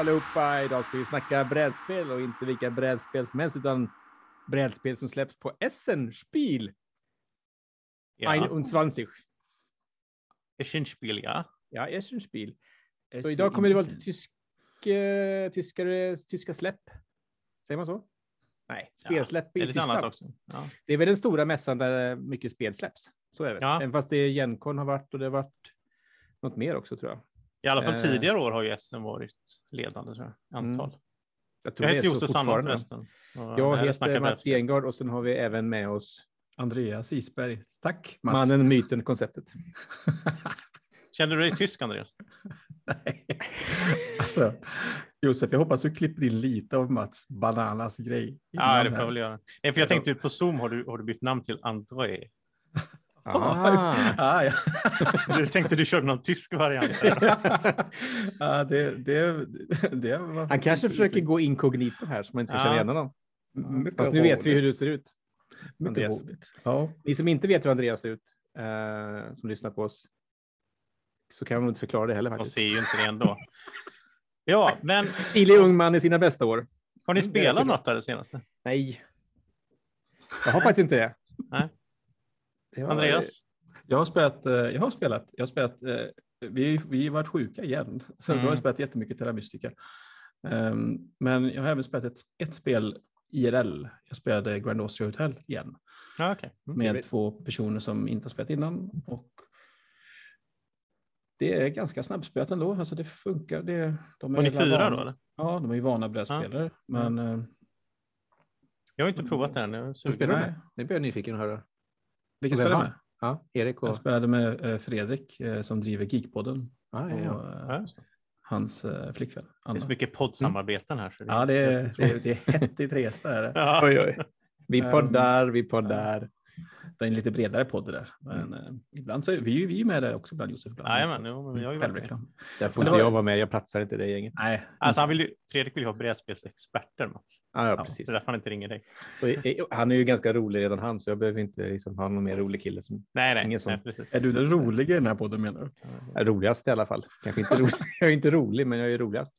Allihopa! Idag ska vi snacka brädspel och inte vilka brädspel som helst utan brädspel som släpps på Essen Spiel. Ja. 21. Eschenspiel, ja. Ja, Essen Spiel. Så Essen idag kommer det vara Essen. lite tysk, eh, tyskare, tyska släpp. Säger man så? Nej, spelsläpp Det i Tyskland. också. Ja. Det är väl den stora mässan där mycket spel släpps. Så är det. Ja. Även fast det är Gencon har varit och det har varit något mer också tror jag. I alla fall Eh. tidigare år har ju SM varit ledande, tror jag. Antal. Mm. Jag tror Jag det heter Josef Sandholm fortfarande. förresten. Jag heter Mats. Gengard och sen har vi även med oss Andreas Isberg. Tack Mats. mannen, myten, konceptet. Känner du dig tysk, Andreas? Nej. alltså, Josef, jag hoppas du klipper in lite av Mats bananas grej. Ja, det får jag väl göra. Nej, för jag tänkte på Zoom har du, har du bytt namn till André. Ah. ah, ja. Du tänkte du körde någon tysk variant. ja, det, det, det var Han kanske försöker gå inkognito här så man inte ska Ja. känna igen honom. Mycket Fast nu vet vi hur du ser ut. Mycket Andreas. roligt. Ja. Ni som inte vet hur Andreas ser ut, eh, som lyssnar på oss, så kan man inte förklara det heller De faktiskt. ser ju inte det ändå. Ja, men Stilig ung man i sina bästa år. har ni Mm, spelat något där det senaste? Nej. Jag har faktiskt inte det. Nej. Det var- Andreas? Jag har spelat, eh, jag har spelat, jag har spelat eh, vi, vi har varit sjuka igen, så då har Mm. jag spelat jättemycket Terra Mystica. Ehm, men jag har även spelat ett, ett spel IRL. Jag spelade Grand Austria Hotel igen Ja, okej. Mm. med två personer som inte har spelat innan. Och det är ganska snabbspelat ändå. Alltså det funkar. Det, de Var ni fyra vana- då? Eller? Ja, de är ju vana brädspelare. Men eh, Jag har inte provat det än. Jag är sugen. Nej. Nu blir jag nyfiken att höra. Vilka Och spelar vann? med? Ja, Erik och... Jag spelade med eh, Fredrik eh, som driver Geekpodden Ah, ja, och ja. eh, Ja, hans flickvän Det Anna. finns mycket poddsamarbeten här. Så Ja, det är, det är, det är hett i Tresta. Är det. Ja. Oj, oj. Vi Ehm, poddar, vi poddar. Det är en lite bredare podd det där. Men eh, ibland så är vi, ju- vi är med där också ibland Josef. ibland. Jajamän, jo, men jag har ju. Självreklam. Där får inte var- jag vara med. Jag platsar inte i det gänget. Nej, Alltså, han vill ju, Fredrik vill ju ha brädspelsexperter, Mats. Ah, ja, Ja, precis. Det är därför han inte ringer dig. Och, han är ju ganska rolig redan han, så jag behöver inte liksom, ha någon mer rolig kille som Nej, nej. Ingen sån. nej precis. är du den roliga i den här podden menar du? är roligast i alla fall. Kanske inte rolig. jag är inte rolig, men jag är roligast.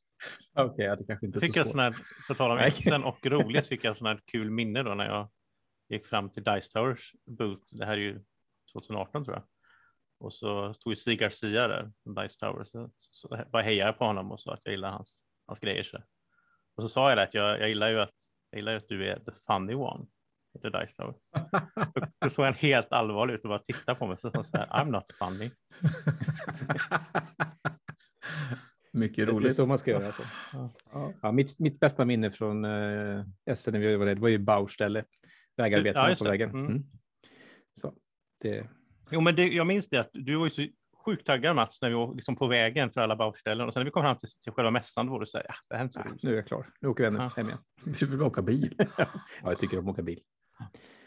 Okej, ja, det kanske inte är så jag svårt. sån här, för att tala om. Essen och roligt, fick jag sån här kul minne då när jag gick fram till Dice Towers boot. Det här är ju 2018 tror jag. Och så stod ju Stig Garcia där från Dice Towers. Så, så bara hejade jag på honom och sa att jag gillar hans, hans grejer. Så. Och så sa jag det att jag, jag gillar ju att jag gillar ju att du är the funny one. Heter Dice Tower. Och Då såg han helt allvarlig ut och bara tittade på mig. Så sa han så här, I'm not funny. Mycket Det är roligt. så man ska göra. Alltså. Ja. Ja, mitt, mitt bästa minne från eh, SN när vi var där, det var ju Bauställe. Vägarbetarna Ja, på vägen. Mm. Mm. Så det, Jo, men det, jag minns det att du var ju så sjukt taggad Mats när vi var liksom på vägen för alla Bauerställen och sen när vi kom fram till, till själva mässan då var du så här, ja, det här är inte så ja, roligt. nu är jag klar. Nu åker vi hem, Ja. hem igen. Vi vill åka bil. Ja, jag tycker om att åka bil.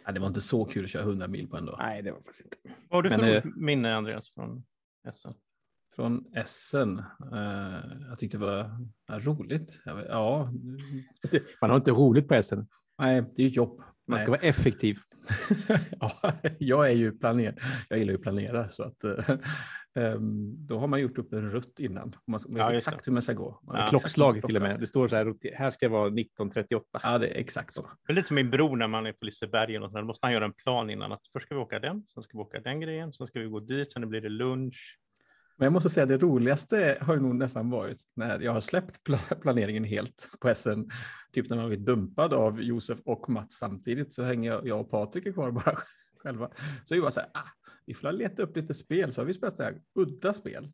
Ja, det var inte så kul att köra 100 mil på en dag. Nej, det var faktiskt inte. Vad har du Men, för roligt minne Andreas från SM? Från Essen. Eh, jag tyckte det var ja, roligt. Ja, Man har inte roligt på SN. Nej, det är ju jobb. Man Nej. ska vara effektiv. ja, jag är ju planer. Jag gillar ju att planera så att eh, ehm, då har man gjort upp en rutt innan. Man vet Ja, exakt hur man ska gå. Man Ja. Klockslag till och med. Det står så här, här ska vara 1938. Ja, det är exakt så. Det är lite som min bror när man är på Liseberg och sånt, då måste han göra en plan innan att först ska vi åka den, sen ska vi åka den grejen, sen ska vi gå dit, sen blir det lunch. Men jag måste säga det roligaste har ju nog nästan varit när jag har släppt pla- planeringen helt på SN. Typ när man blir dumpad av Josef och Mats samtidigt så hänger jag, jag och Patrik kvar bara själva. Så jag bara så här, ah, vi får leta upp lite spel så har vi spelat så här udda spel.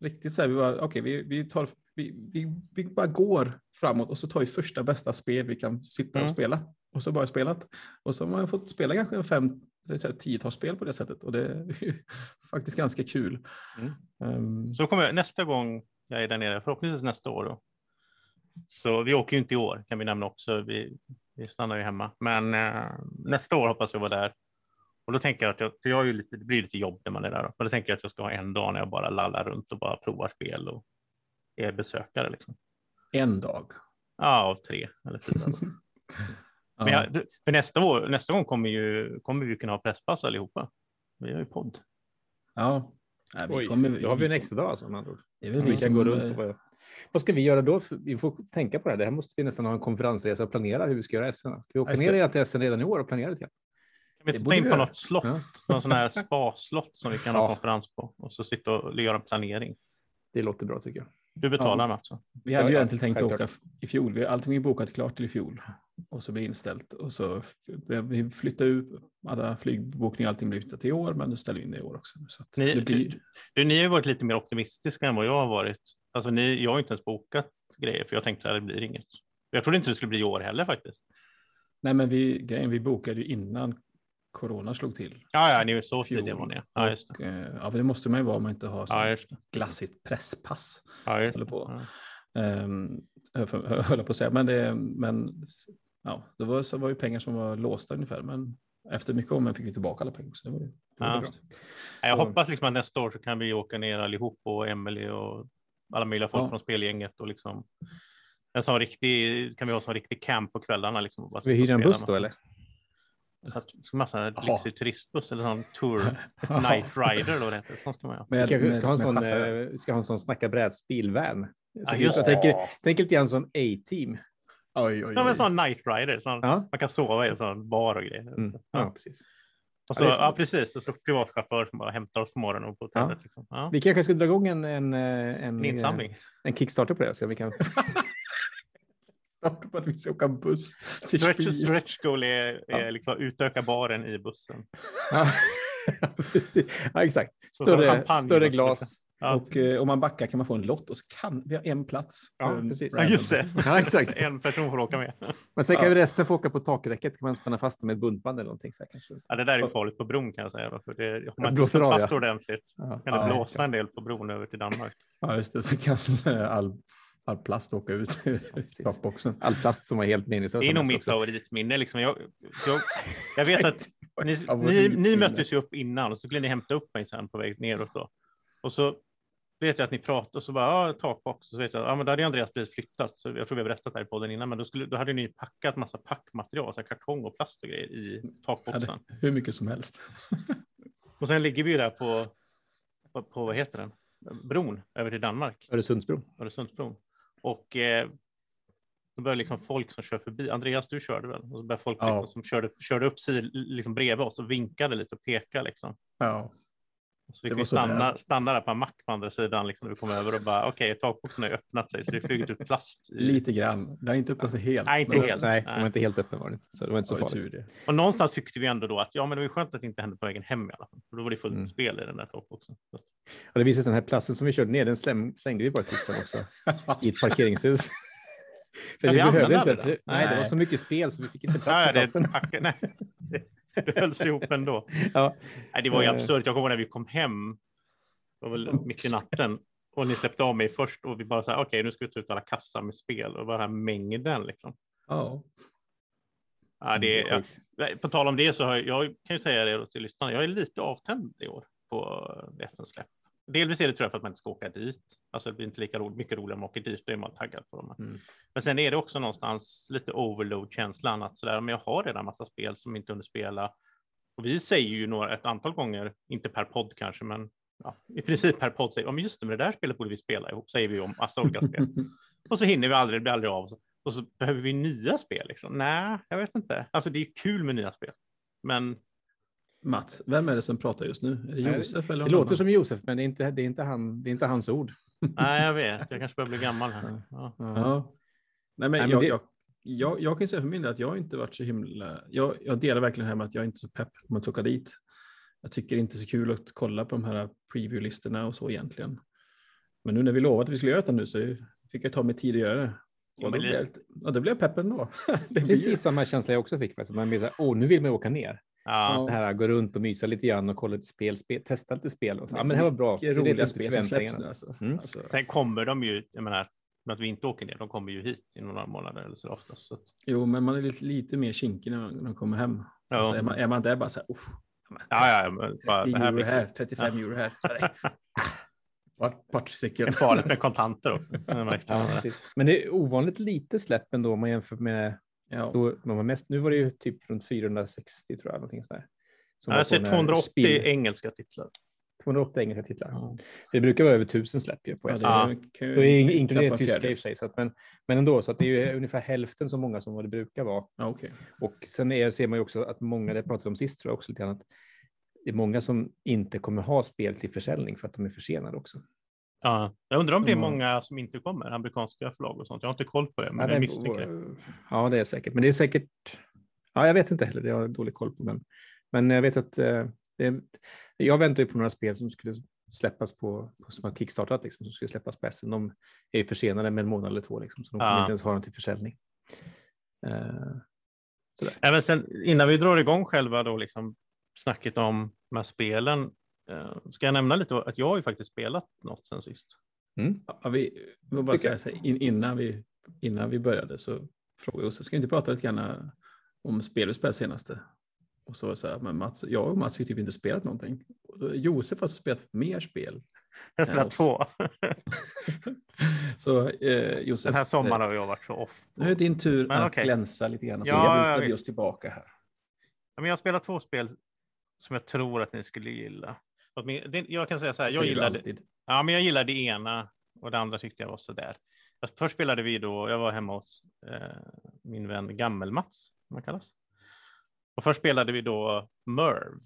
Riktigt så här, vi bara, okej, vi, vi tar, vi, vi, vi bara går framåt och så tar vi första bästa spel vi kan sitta och Mm. spela. Och så bara spelat. Och så har man fått spela kanske fem, det är tiotal spel på det sättet och det är faktiskt ganska kul. Mm. Ehm, Så kommer jag nästa gång jag är där nere, förhoppningsvis nästa år då. Så vi åker ju inte i år kan vi nämna också. Vi, vi stannar ju hemma, men eh, nästa år hoppas jag vara där. Och då tänker jag att jag, för jag är ju lite, det blir lite jobb när man är där, då. men då tänker jag att jag ska ha en dag när jag bara lallar runt och bara provar spel och är besökare liksom. en dag. Ja, av tre eller fyra. Men Ja. jag, för nästa, år, nästa gång kommer, ju, kommer vi kunna ha presspass allihopa. Vi har ju podd. Ja. Nej, vi Oj, kommer- då har vi en extra dag alltså. Det är väl Som vi kan gå runt och bara... Vad ska vi göra då? Vi får tänka på det här. Det här måste vi nästan ha en konferensresa och planera hur vi ska göra SN. Ska vi åka ner det. igen till SN redan i år och planera grann? Kan vi Det inte ta in på göra. något slott, Ja. någon sån här spa-slott som vi kan ha Ja. konferens på och så sitta och göra en planering. Det låter bra tycker jag. Du betalar Ja. Mats. va? Vi hade ju Ja, egentligen tänkt självklart. åka i fjol. Vi, allting är bokat klart till i fjol och så blir inställt och så vi flyttade ut alla flygbokningar, allting blir flyttat till i år, men nu ställer vi in det i år också. Så att Ni, det blir, du, du, ni har varit lite mer optimistiska än vad jag har varit. Alltså ni, jag har inte ens bokat grejer för jag tänkte att det blir inget. Jag trodde inte det skulle bli i år heller faktiskt. nej, men vi, grejen, vi bokade ju innan corona slog till. Ja, ja, ni är så Fjol. tidiga var ni. Ja, just det. Och, eh, ja, det måste man ju vara om man inte har så Ja, glassigt presspass. Ja, just det. på. Ja. Um, höll på att säga, men, det, men ja, det var, så var ju pengar som var låsta ungefär, men efter mycket om fick vi tillbaka alla pengar. Så det var, ju- det var Ja. bra. Ja, Jag Så- hoppas liksom att nästa år så kan vi åka ner allihop och Emily och alla möjliga folk Ja. från spelgänget och liksom en sån riktig, kan vi ha som riktig camp på kvällarna. Liksom, och bara Ska vi hyra en buss då eller? Så att, ska man ha en Jaha. lyxig turistbuss eller sån tour, night rider eller vad det heter. Sån ska man ha. Vi Med, kanske ska ha en sån, eh, ska ha en sån snacka brädspel-van. Så Ja, just jag det. tänker, tänker lite grann som A-team. Oj, oj, Ja, men oj. en sån night rider. Sån, Ja. Man kan sova i en sån bar och grejer. Mm. Så, ja, ja. precis. Och så, Ja, ja, precis. Och så privatchaufför som bara hämtar oss på morgonen och på hotellet. Liksom. Ja. Vi kanske ska dra igång en, en, eh, en, En insamling. en Kickstarter på det. Så vi kan... Starta på att vi ska åka buss till Stretch, Spiel. stretch goal är, är Ja. liksom utöka baren i bussen. ja, exakt. Större, större glas. Ja, Och eh, om man backar kan man få en lott och så kan vi ha en plats. Ja, precis. ja, just det. Ja, exakt. En person får åka med. Men sen kan Ja. vi resten få åka på takräcket. Kan man spänna fast dem med ett buntband eller någonting. Så här, kanske. Ja, det där är farligt på bron kan jag säga. Då, för det, om man blåser av, fast ja. ordentligt Ja. kan det Ja, blåsa en del på bron över till Danmark. Ja, just det. Så kan eh, all, all plast åka ut ur takboxen. All plast som var helt meningslös. Det är nog mitt också. favoritminne. Liksom. Jag, jag, jag vet att ni, ni, ni möttes ju upp innan och så skulle ni hämta upp mig sen på väg neråt. Då. Och så vet jag att ni pratade och så bara ja, takbox. Och så vet jag, ja, men då hade ju Andreas precis flyttat. Så jag tror vi har berättat det här i podden innan, men då, skulle, då hade ni packat massa packmaterial, så här kartong och plast och grejer i Ja, takboxen. det- hur mycket som helst. Och sen ligger vi ju där på, på, på vad heter den? Bron över till Danmark, Öresundsbron. Öresundsbron. Och eh, då börjar liksom folk som kör förbi. Andreas, du körde väl? Och så började folk Ja. liksom, som körde, körde upp sig liksom bredvid oss och vinkade lite och pekade liksom. Ja, så Det vi så stanna, stanna där på en mack på andra sidan liksom, när vi kom över och bara okej, takboxen har ju öppnat sig så det flugit ut plast. I, lite grann. Det har inte öppnat sig helt. Nej, inte helt. Nej, Nej. de var inte helt öppen var det. Så det var inte så det farligt. det. Och någonstans tyckte vi ändå då att ja, men det var ju skönt att det inte hände på vägen hem i alla fall. För då var det fullt Mm. spel i den där takboxen. Så. Och det visade sig att den här plasten som vi körde ner, den släng, slängde vi bara till också i ett parkeringshus. För Ja, vi vi behövde inte. den. nej, det var så mycket spel så vi fick inte Ja, plats med det, plasten. det, hölls ihop ändå. Ja. Nej, det var ju Eh. absurt. Jag kommer ihåg när vi kom hem. Det var väl mitt i natten. Och ni släppte av mig först och vi bara så här, okej, nu ska vi ta ut alla kassar med spel och bara den här mängden liksom. Ja. Ja, det, Mm, ja, på tal om det så har jag, jag kan ju säga det till lyssnarna. Jag är lite avtänd i år på SNs släpp. Delvis är det tror jag för att man inte ska åka dit. Alltså det blir inte lika roligt, mycket roligare om man åker dit. Då är man taggad på dem. Mm. Men sen är det också någonstans lite overload känslan att sådär, men jag har redan massa spel som inte hunnit spela. Och vi säger ju några, ett antal gånger, inte per podd kanske, men ja, i princip per podd säger vi, ja, men just det, men det där spelet borde vi spela ihop, säger vi om massa olika spel. Och så hinner vi aldrig, det blir aldrig av. Och så behöver vi nya spel liksom. Nej, jag vet inte. Alltså det är kul med nya spel. Men Mats, vem är det som pratar just nu? Är det Josef eller Det någon låter annan? som Josef, men det är inte, det är inte, han, det är inte hans ord. nej, jag vet, jag kanske börjar bli gammal här. Ja. Ja. Nej, men, Nej, men jag, det- jag, jag, jag kan säga för min del att jag inte varit så himla... Jag, jag delar verkligen det här med att jag inte är så pepp på att åka dit. Jag tycker inte så kul att kolla på de här preview-listorna och så egentligen. Men nu när vi lovade att vi skulle göra det nu så fick jag ta mig tid att göra det. Och då, det- blev ja, då blev jag pepp ändå. det blir Precis samma känsla jag också fick. Faktiskt. Man blir så här, åh, nu vill man åka ner. Ja. Det här, gå runt och mysa lite grann och kolla lite spel, spel testa lite spel. Och så. Ja, men det här var bra. Det lät roliga spel som släpps nu. Alltså. Mm. Alltså, Sen kommer de ju, jag menar, med att vi inte åker ner, de kommer ju hit i några månader eller så oftast. Så att, jo, men man är lite, lite mer kinkig när man kommer hem. ja. Alltså, är, man, är man där bara så här, "Uff, men ja, ja, men bara, 30 det här euro blir här, 35 euro här. Det Partcykel. är farligt med kontanter också. Ja. Men det är ovanligt lite släpp ändå om man jämför med Ja. då, de var mest, nu var det ju typ runt 460 tror jag. Någonting sådär. Som jag ser såna 280 spel- engelska titlar. 208 engelska titlar. Ja. Det brukar vara över tusen släpp ju på Ja, det Ja. Då är knappt inkluderar tyska i och för sig, så att, men, men ändå så att det är ju ungefär hälften så många som vad det brukar vara. Ja, okej. Och sen är, ser man ju också att många, det pratade vi om sist tror jag också lite grann, att det är många som inte kommer ha spel till försäljning för att de är försenade också. Ja, jag undrar om det är Mm. många som inte kommer, amerikanska förlag och sånt. Jag har inte koll på det, men Ja, jag misstänker det. Ja, det är säkert, men det är säkert. Ja, jag vet inte heller, det har jag dålig koll på, men, men jag vet att eh, det, jag väntar ju på några spel som skulle släppas på, som har kickstartat, liksom, som skulle släppas på SM. De är ju försenade med en månad eller två, liksom, så de kommer Ja. inte ens ha dem till försäljning. Eh, Även sen, innan vi drar igång själva då, liksom, snacket om de här spelen, ska jag nämna lite att jag har ju faktiskt spelat något sen sist. mm. Ja, vi, vill bara säga in, innan, vi, innan vi började så frågade jag Josef, ska vi inte prata lite grann om spel vi spelade senaste? Och så var det så här, men Mats, jag och Mats har ju typ inte spelat någonting. Josef har spelat mer spel. Jag spelat oss. två. Så eh, Josef, Den här sommaren eh, har jag varit så off. nu är det din tur Men att okej. glänsa lite grann. Så Ja, ja, jag vi oss tillbaka här. Ja, men jag har spelat två spel som jag tror att ni skulle gilla. Jag kan säga så här, jag gillade, ja, men jag gillade det ena och det andra tyckte jag var så där. Alltså, Först spelade vi då, jag var hemma hos eh, min vän Gammel-Mats, som han kallas. Och först spelade vi då Merv.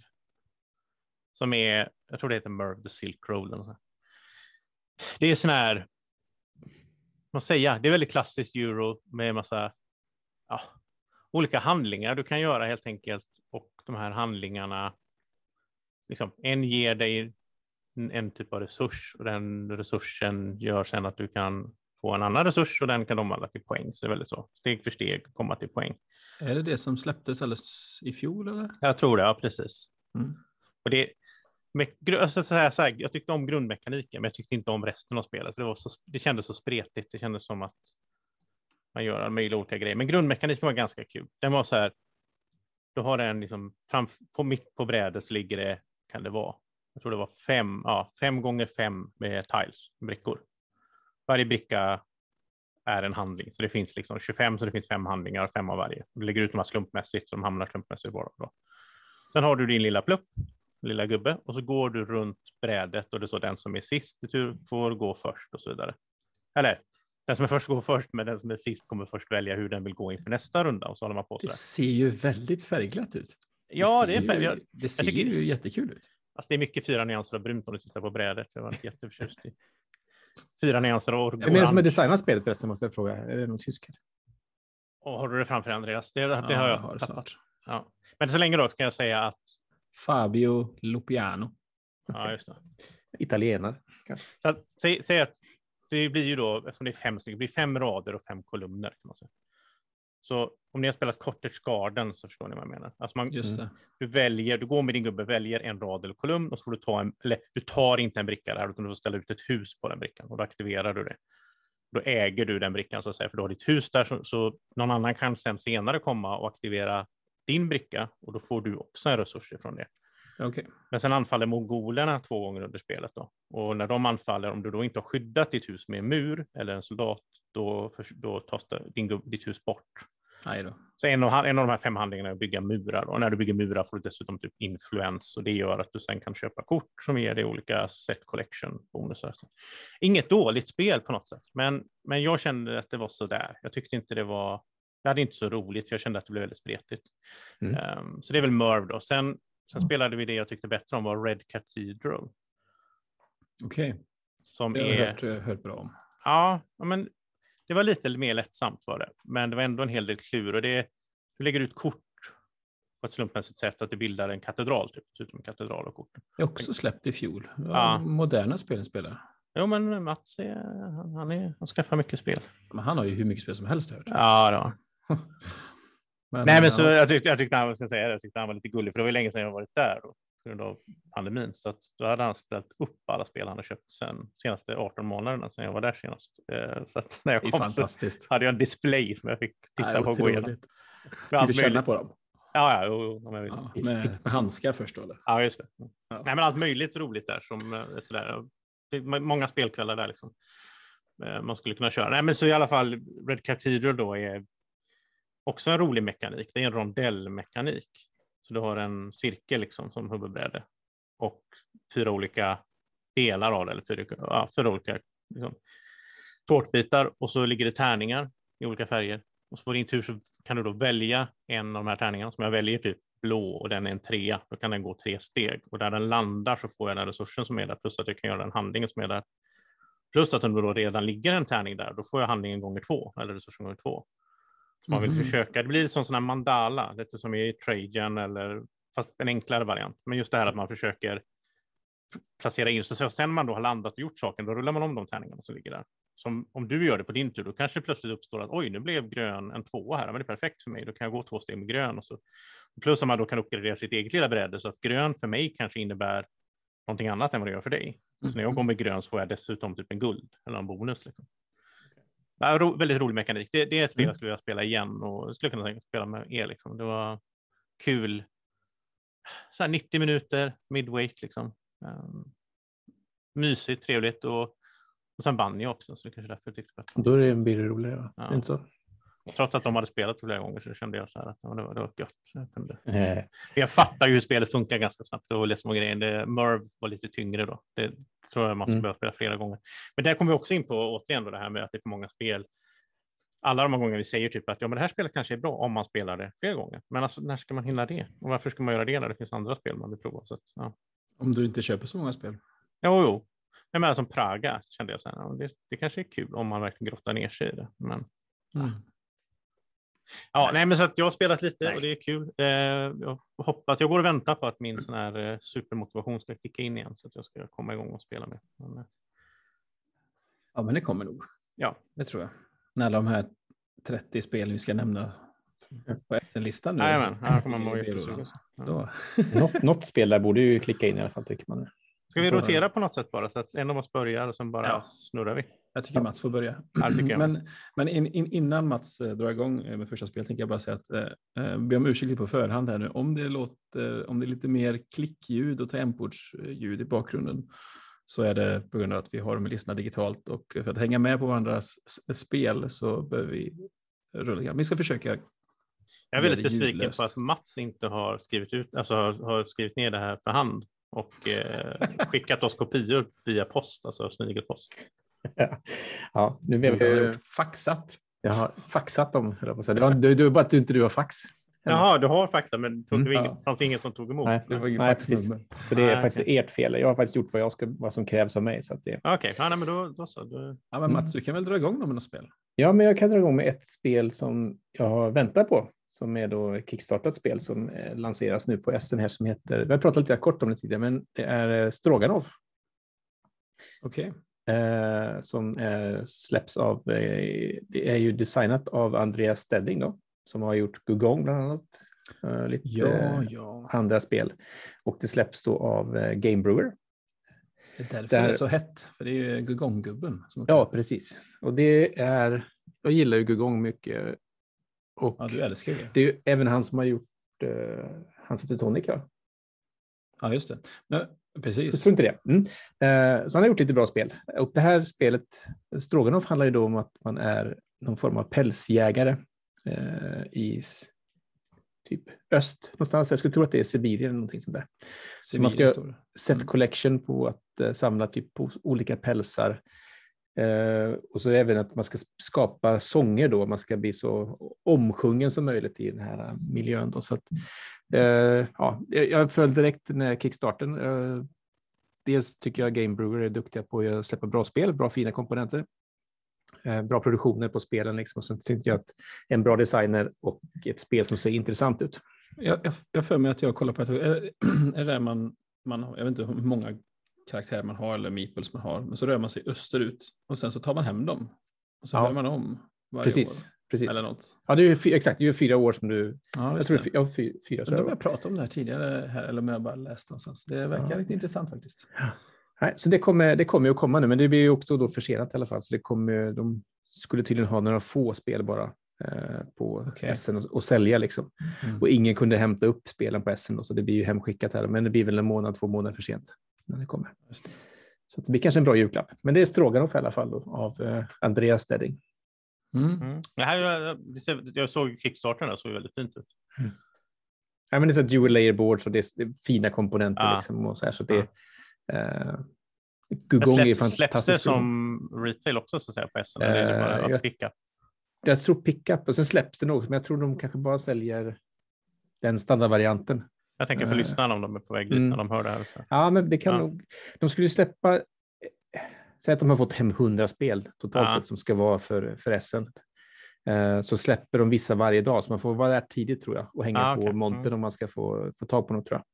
Som är, jag tror det heter Merv the Silk Road. eller sånt. Det är sån här, vad säga, det är väldigt klassiskt euro med massa ja, olika handlingar du kan göra helt enkelt. Och de här handlingarna, liksom, en ger dig en, en typ av resurs och den resursen gör sen att du kan få en annan resurs och den kan omvandla till poäng. Så det är väldigt så, steg för steg komma till poäng. Är det det som släpptes alldeles i fjol eller? Jag tror det, ja precis. Mm. Och det, med, alltså, så här, så här, jag tyckte om grundmekaniken, men jag tyckte inte om resten av spelet. Det, var så, det kändes så spretigt. Det kändes som att man gör alla möjliga olika grejer. Men grundmekaniken var ganska kul. Den var så här. Du har en liksom fram, på mitt på brädet så ligger det, kan det vara, jag tror det var fem, ja, fem gånger fem med tiles, brickor. Varje bricka är en handling, så det finns liksom 25, så det finns fem handlingar, fem av varje. Du lägger ut dem här slumpmässigt, så de hamnar slumpmässigt bara. Då. Sen har du din lilla plupp, lilla gubbe, och så går du runt brädet och det står den som är sist i tur får gå först och så vidare. Eller den som är först går först, men den som är sist kommer först välja hur den vill gå inför nästa runda och så håller man på så Det där. ser ju väldigt färgglatt ut. Ja, det är, ser färg- ju, jag, det ser tycker- ju jättekul ut. alltså det är mycket fyra nyanser av brunt om du tittar på brädet. Jag var jätteförtjust i. Fyra nyanser av Vem är det som har designat spelet förresten måste jag fråga. Är det någon tysk? Och har du det framför dig, Andreas? Det, det Ja, har jag har det snart. Ja. Men så länge då ska jag säga att, Fabio Lupiano. ja just det. Italienare. Så att, säg, säg att det blir ju då, eftersom det är fem stycken, det blir fem rader och fem kolumner. Kan man säga. Så om ni har spelat Cottage Garden så förstår ni vad jag menar. Alltså man, Just det. du väljer, du går med din gubbe, väljer en rad eller kolumn och så får du ta en, eller du tar inte en bricka där utan du får ställa ut ett hus på den brickan och då aktiverar du det. Då äger du den brickan så att säga, för du har ditt hus där så, så någon annan kan sen senare komma och aktivera din bricka och då får du också en resurs ifrån det. Okej. Men sen anfaller mongolerna två gånger under spelet då. Och när de anfaller, om du då inte har skyddat ditt hus med en mur eller en soldat, då, då tas det, din, ditt hus bort. Så en av, en av de här fem handlingarna är att bygga murar. Och när du bygger murar får du dessutom typ influens och det gör att du sen kan köpa kort som ger dig olika set collection bonusar. Inget dåligt spel på något sätt, men, men jag kände att det var så där. Jag tyckte inte det var. Jag hade inte så roligt, för jag kände att det blev väldigt spretigt. Mm. Ehm, så det är väl Merv då. Sen, sen spelade vi det jag tyckte bättre om var Red Cathedral Okej. som Det har är. hört, eh, hört bra om. Ja, men det var lite mer lättsamt var det, men det var ändå en hel del klur och det. Du lägger ut kort på ett slumpmässigt sätt att det bildar en katedral, typ, som en katedral och kort. Jag också släppt i fjol. Ja. Moderna spel spelar. Jo, men Mats är, han, han, är, han skaffar mycket spel. Men han har ju hur mycket spel som helst hört. Ja, då. Men, Nej, men så jag tyckte, jag tyckte han, ska säga det, jag tyckte han var lite gullig, för det var ju länge sedan jag varit där då, på grund av pandemin. Så att då hade han ställt upp alla spel han har köpt sen senaste 18 månaderna sedan jag var där senast. Eh, Så att när jag kom så fantastiskt. hade jag en display som jag fick titta Nej, på och gå igenom. Vill du känna på dem? Ja, ja, jo, jo, om jag vill. Ja, med, med handskar först då? Eller? Ja, just det. Ja. Nej, men allt möjligt roligt där som eh, sådär. Många spelkvällar där liksom. Eh, Man skulle kunna köra. Nej, men så i alla fall Red Cathedral då är också en rolig mekanik. Det är en rondellmekanik. Så du har en cirkel liksom som huvudbräde och fyra olika delar av det, eller fyra, ja, fyra olika liksom, tårtbitar och så ligger det tärningar i olika färger. Och så på din tur så kan du då välja en av de här tärningarna som jag väljer typ blå och den är en trea. Då kan den gå tre steg och där den landar så får jag den resursen som är där plus att jag kan göra den handlingen som är där. Plus att om det då redan ligger en tärning där, då får jag handlingen gånger två eller resursen gånger två. Så man vill Mhm. försöka, det blir som sån här mandala, lite som i Trajan eller fast en enklare variant. Men just det här att man försöker placera in, så sen man då har landat och gjort saken, då rullar man om de tärningarna som ligger där. Som om du gör det på din tur, då kanske det plötsligt uppstår att oj, nu blev grön en tvåa här, men det är perfekt för mig, då kan jag gå två steg med grön och så. Plus att man då kan uppgradera sitt eget lilla bräde så att grön för mig kanske innebär någonting annat än vad det gör för dig. Så när jag går med grön så får jag dessutom typ en guld eller en bonus. Liksom. Ja, ro, väldigt rolig mekanik. Det, det är ett spel jag skulle vilja spela igen och skulle kunna att spela med er. Liksom. Det var kul. Så här 90 minuter, midweight liksom. Um, mysigt, trevligt och, och sen vann jag också, så det kanske är därför tyckte bättre. Då är det, blir det roligare. Ja. Inte så? Trots att de hade spelat flera gånger så kände jag så här att ja, det, var, det var gött. Jag, kunde. Eh, jag fattar ju hur spelet funkar ganska snabbt och läser små grejer. Det, Merv var lite tyngre då. Det tror jag man ska Mm. behöva spela flera gånger. Men där kommer vi också in på återigen då det här med att det är för många spel. Alla de här gånger vi säger typ att ja, men det här spelet kanske är bra om man spelar det flera gånger. Men alltså, när ska man hinna det? Och varför ska man göra det när det finns andra spel man vill prova? Så att, ja. Om du inte köper så många spel. Jo, jo. Jag menar som Praga kände jag så här, ja, det, det kanske är kul om man verkligen grottar ner sig i det. Men Ja, nej. men så att jag har spelat lite Nej. och det är kul. Eh, jag hoppas, jag går och väntar på att min sån här eh, supermotivation ska kicka in igen så att jag ska komma igång och spela med. Men, eh, Ja, men det kommer nog. ja, Det tror jag. När alla de här 30 spelen vi ska nämna på SN-listan nu. jajamän, här kommer man vara. Ja. Något, något spel där borde ju klicka in i alla fall tycker man. Ska vi rotera på något sätt bara så att en av oss börjar och sen bara Ja. snurrar vi? Jag tycker Mats får börja. Men, men in, in, innan Mats eh, drar igång eh, med första spelet tänker jag bara säga att eh, eh, be om ursäkt på förhand här nu. Om det låter, om det är lite mer klickljud och tangentbordsljud i bakgrunden så är det på grund av att vi har dem lyssna digitalt och för att hänga med på varandras spel så behöver vi rulla igång. Vi ska försöka. Jag är väldigt besviken på att Mats inte har skrivit ut, alltså har, har skrivit ner det här för hand och eh, skickat oss kopior via post, alltså snigelpost. ja, nu vet Jag har vi, gjort faxat. jag har faxat dem. höll jag på. Det var, det, det var bara att du inte du har fax. Jaha, du har faxat, men tog Mm. du inget, Ja. fanns inget som tog emot? Nej, Det var inget Nej, precis. Så det är Ah, faktiskt ert fel. Jag har faktiskt gjort vad, jag ska, vad som krävs av mig. Det, Okej, ja, nej, men då, då så. Då, Ja, men Mats, du kan väl dra igång med något spel? Ja, men jag kan dra igång med ett spel som jag har väntat på. Som är då ett kickstartat spel som eh, lanseras nu på SN här som heter, vi har pratat lite kort om det tidigare, men det är eh, Stroganov. Okej. Eh, som eh, släpps av, eh, det är ju designat av Andreas Stedding då, som har gjort Gugong bland annat. Eh, lite Ja, eh, ja. andra spel. Och det släpps då av Game Brewer. Det är därför Där- det är så hett. För det är ju Gugong-gubben. Ja, precis. Och det är, jag gillar ju Gugong mycket. Och ja, du älskar det. det är ju även han som har gjort eh, Hans Tonic, ja. Ja, just det. Men, Jag precis. tror inte det. Mm. Eh, så han har gjort lite bra spel. Och det här spelet, Stroganoff, handlar ju då om att man är någon form av pälsjägare eh, i typ öst någonstans. Jag skulle tro att det är Sibirien eller någonting sånt där. Så man ska- Sibirien det. Set Mm. collection på att eh, samla typ på olika pälsar. Eh, och så även att man ska skapa sånger då, man ska bli så omsjungen som möjligt i den här eh, miljön. Då. Så att, eh, ja, jag föll direkt när kickstarten. Eh, dels tycker jag Game Brewer är duktiga på att släppa bra spel, bra fina komponenter. Eh, bra produktioner på spelen liksom. och sen tyckte jag att en bra designer och ett spel som ser intressant ut. Jag, jag, jag för mig att jag kollar på det. Är, är det man, man jag vet inte hur många karaktärer man har eller meeples man har, men så rör man sig österut och sen så tar man hem dem. Och så Ja. rör man om varje Precis. år. precis. Eller något. Ja, det är ju exakt, det är ju fyra år som du... Ja, Jag tror det. Ja, fy, fyra. Tror jag har jag var. pratat om det här tidigare här, eller om jag bara läst någonstans. Det verkar Ja. riktigt intressant faktiskt. Nej, så det kommer, det kommer ju att komma nu, men det blir ju också då försenat i alla fall. Så det kommer, de skulle tydligen ha några få spel bara eh, på Okej. SN och, och sälja liksom. Mm. Och ingen kunde hämta upp spelen på SN då, så det blir ju hemskickat här. Men det blir väl en månad, två månader för sent när det kommer. Just det. Så det blir kanske en bra julklapp. Men det är Stroganoff i alla fall då, av eh, Andreas Stedding. Mm. mm. det här, det jag såg Kickstarten, där, såg väldigt fint ut. Ja, men det är så dual layer boards och det är, det är fina komponenter Ja. liksom och så här. Så det, Ja. Eh, Gugong är släpp, släpps det fantastiskt. som retail också så att säga på SN? eller är det bara Eh, jag- picka? Jag tror pickup och sen släpps det något, men jag tror de kanske bara säljer den standardvarianten. Jag tänker för eh, lyssnarna om de är på väg dit mm. när de hör det här. Så. Ja, men det kan Ja. nog. De skulle ju släppa. eh, Säg att de har fått hem 100 spel totalt Ja. sett som ska vara för, för SN. Eh, så släpper de vissa varje dag, så man får vara där tidigt tror jag och hänga Ah, på montern Mm. om man ska få, få tag på något tror jag.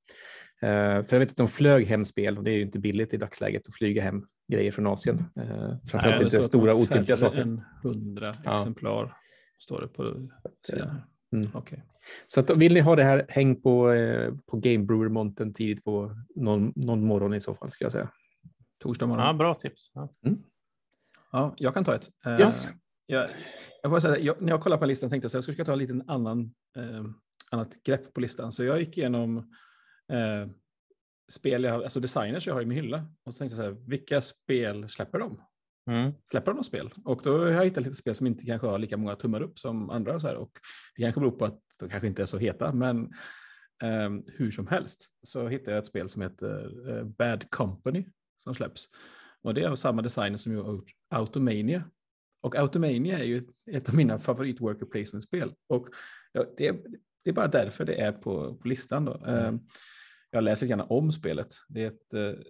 Eh, för jag vet att de flög hem spel och det är ju inte billigt i dagsläget att flyga hem grejer från Asien. Eh, framförallt Nej, inte stora otympliga saker. än 100 Ja. exemplar står det på sidan. Mm. Okej. Så att, vill ni ha det här, häng på, eh, på Game Brewer montern tidigt på någon, någon morgon i så fall ska jag säga. Torsdag morgon. Ja, bra tips. Ja. Ja, jag kan ta ett. Eh, Yes. jag, jag får säga, jag, när jag kollade på listan tänkte jag så jag skulle ta en liten annan, eh, annat grepp på listan. Så jag gick igenom eh, spel, jag, alltså designers jag har i min hylla. Och så tänkte jag så här, vilka spel släpper de? Mm. Släpper de något spel? Och då har jag hittat lite spel som inte kanske har lika många tummar upp som andra. Så här. Och det kanske beror på att de kanske inte är så heta, men eh, hur som helst så hittade jag ett spel som heter eh, Bad Company som släpps. Och det är av samma designer som har gjort Automania. Och Automania är ju ett, av mina favorit worker placement-spel. Och det, är, det är bara därför det är på, på listan. Då. Eh, jag läser gärna om spelet. Det, är ett, eh,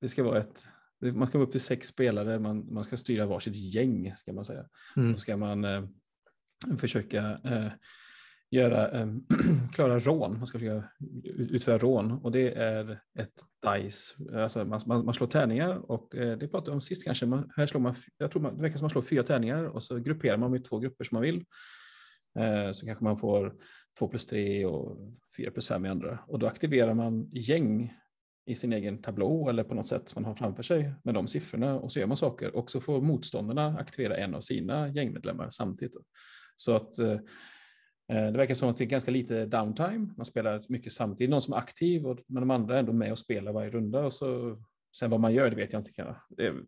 det ska vara ett man ska vara upp till sex spelare, man, man ska styra varsitt gäng ska man säga. Mm. Då ska man eh, försöka eh, göra, eh, klara rån, man ska försöka ut- utföra rån och det är ett dice, alltså man, man, man slår tärningar och eh, det pratade vi om sist kanske, man, här slår man, jag tror man, det verkar som man slår fyra tärningar och så grupperar man med två grupper som man vill. Eh, så kanske man får två plus tre och fyra plus fem i andra och då aktiverar man gäng i sin egen tablå eller på något sätt som man har framför sig med de siffrorna och så gör man saker och så får motståndarna aktivera en av sina gängmedlemmar samtidigt. Så att eh, det verkar som att det är ganska lite downtime. Man spelar mycket samtidigt. Någon som är aktiv och men de andra är ändå med och spelar varje runda och så sen vad man gör det vet jag inte.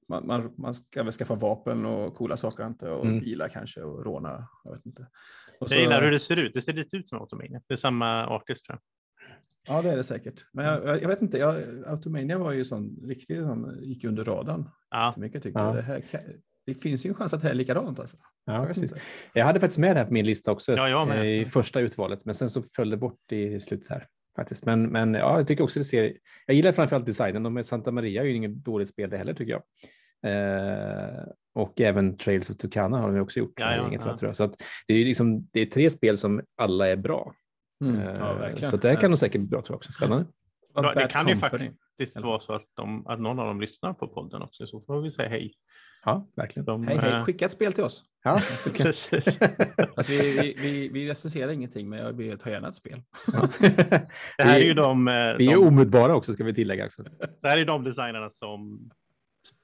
man, man, man ska väl skaffa vapen och coola saker inte och Mm. bilar kanske och råna. Jag vet inte. Och Jag gillar hur det ser ut. Det ser lite ut som Automania. Det är samma artist tror jag. Ja, det är det säkert. Men jag, jag, jag vet inte, jag, Automania var ju sån riktigt, sån, gick under radarn. Ja, mycket tycker Ja. jag. Det, här, det finns ju en chans att det här är likadant alltså. Ja, jag precis. inte. Jag hade faktiskt med det här på min lista också Ja, jag med. eh, i första utvalet, men sen så föll det bort i slutet här faktiskt. Men, men ja, jag tycker också det ser. Jag gillar framförallt designen. De med Santa Maria är ju inget dåligt spel det heller tycker jag. Eh, och även Trails of Tucana har de också gjort. Ja, ja, gänget, ja. tror jag. Så att det är ju liksom, det är tre spel som alla är bra. Mm, Eh, ja, så det här kan nog säkert bli bra tror jag också. Spännande. Ja, det Bad kan ju faktiskt vara så att, de, att någon av dem lyssnar på podden också. Så får vi säga hej. Ja, verkligen. De, Hej, hej, eh, skicka ett spel till oss. Ja, Precis. Alltså, vi, vi, vi, vi recenserar ingenting, men jag vill ta gärna ett spel. ja. Det här är Vi- ju de, eh, Vi är de, omutbara också ska vi tillägga. Också. det här är de designerna som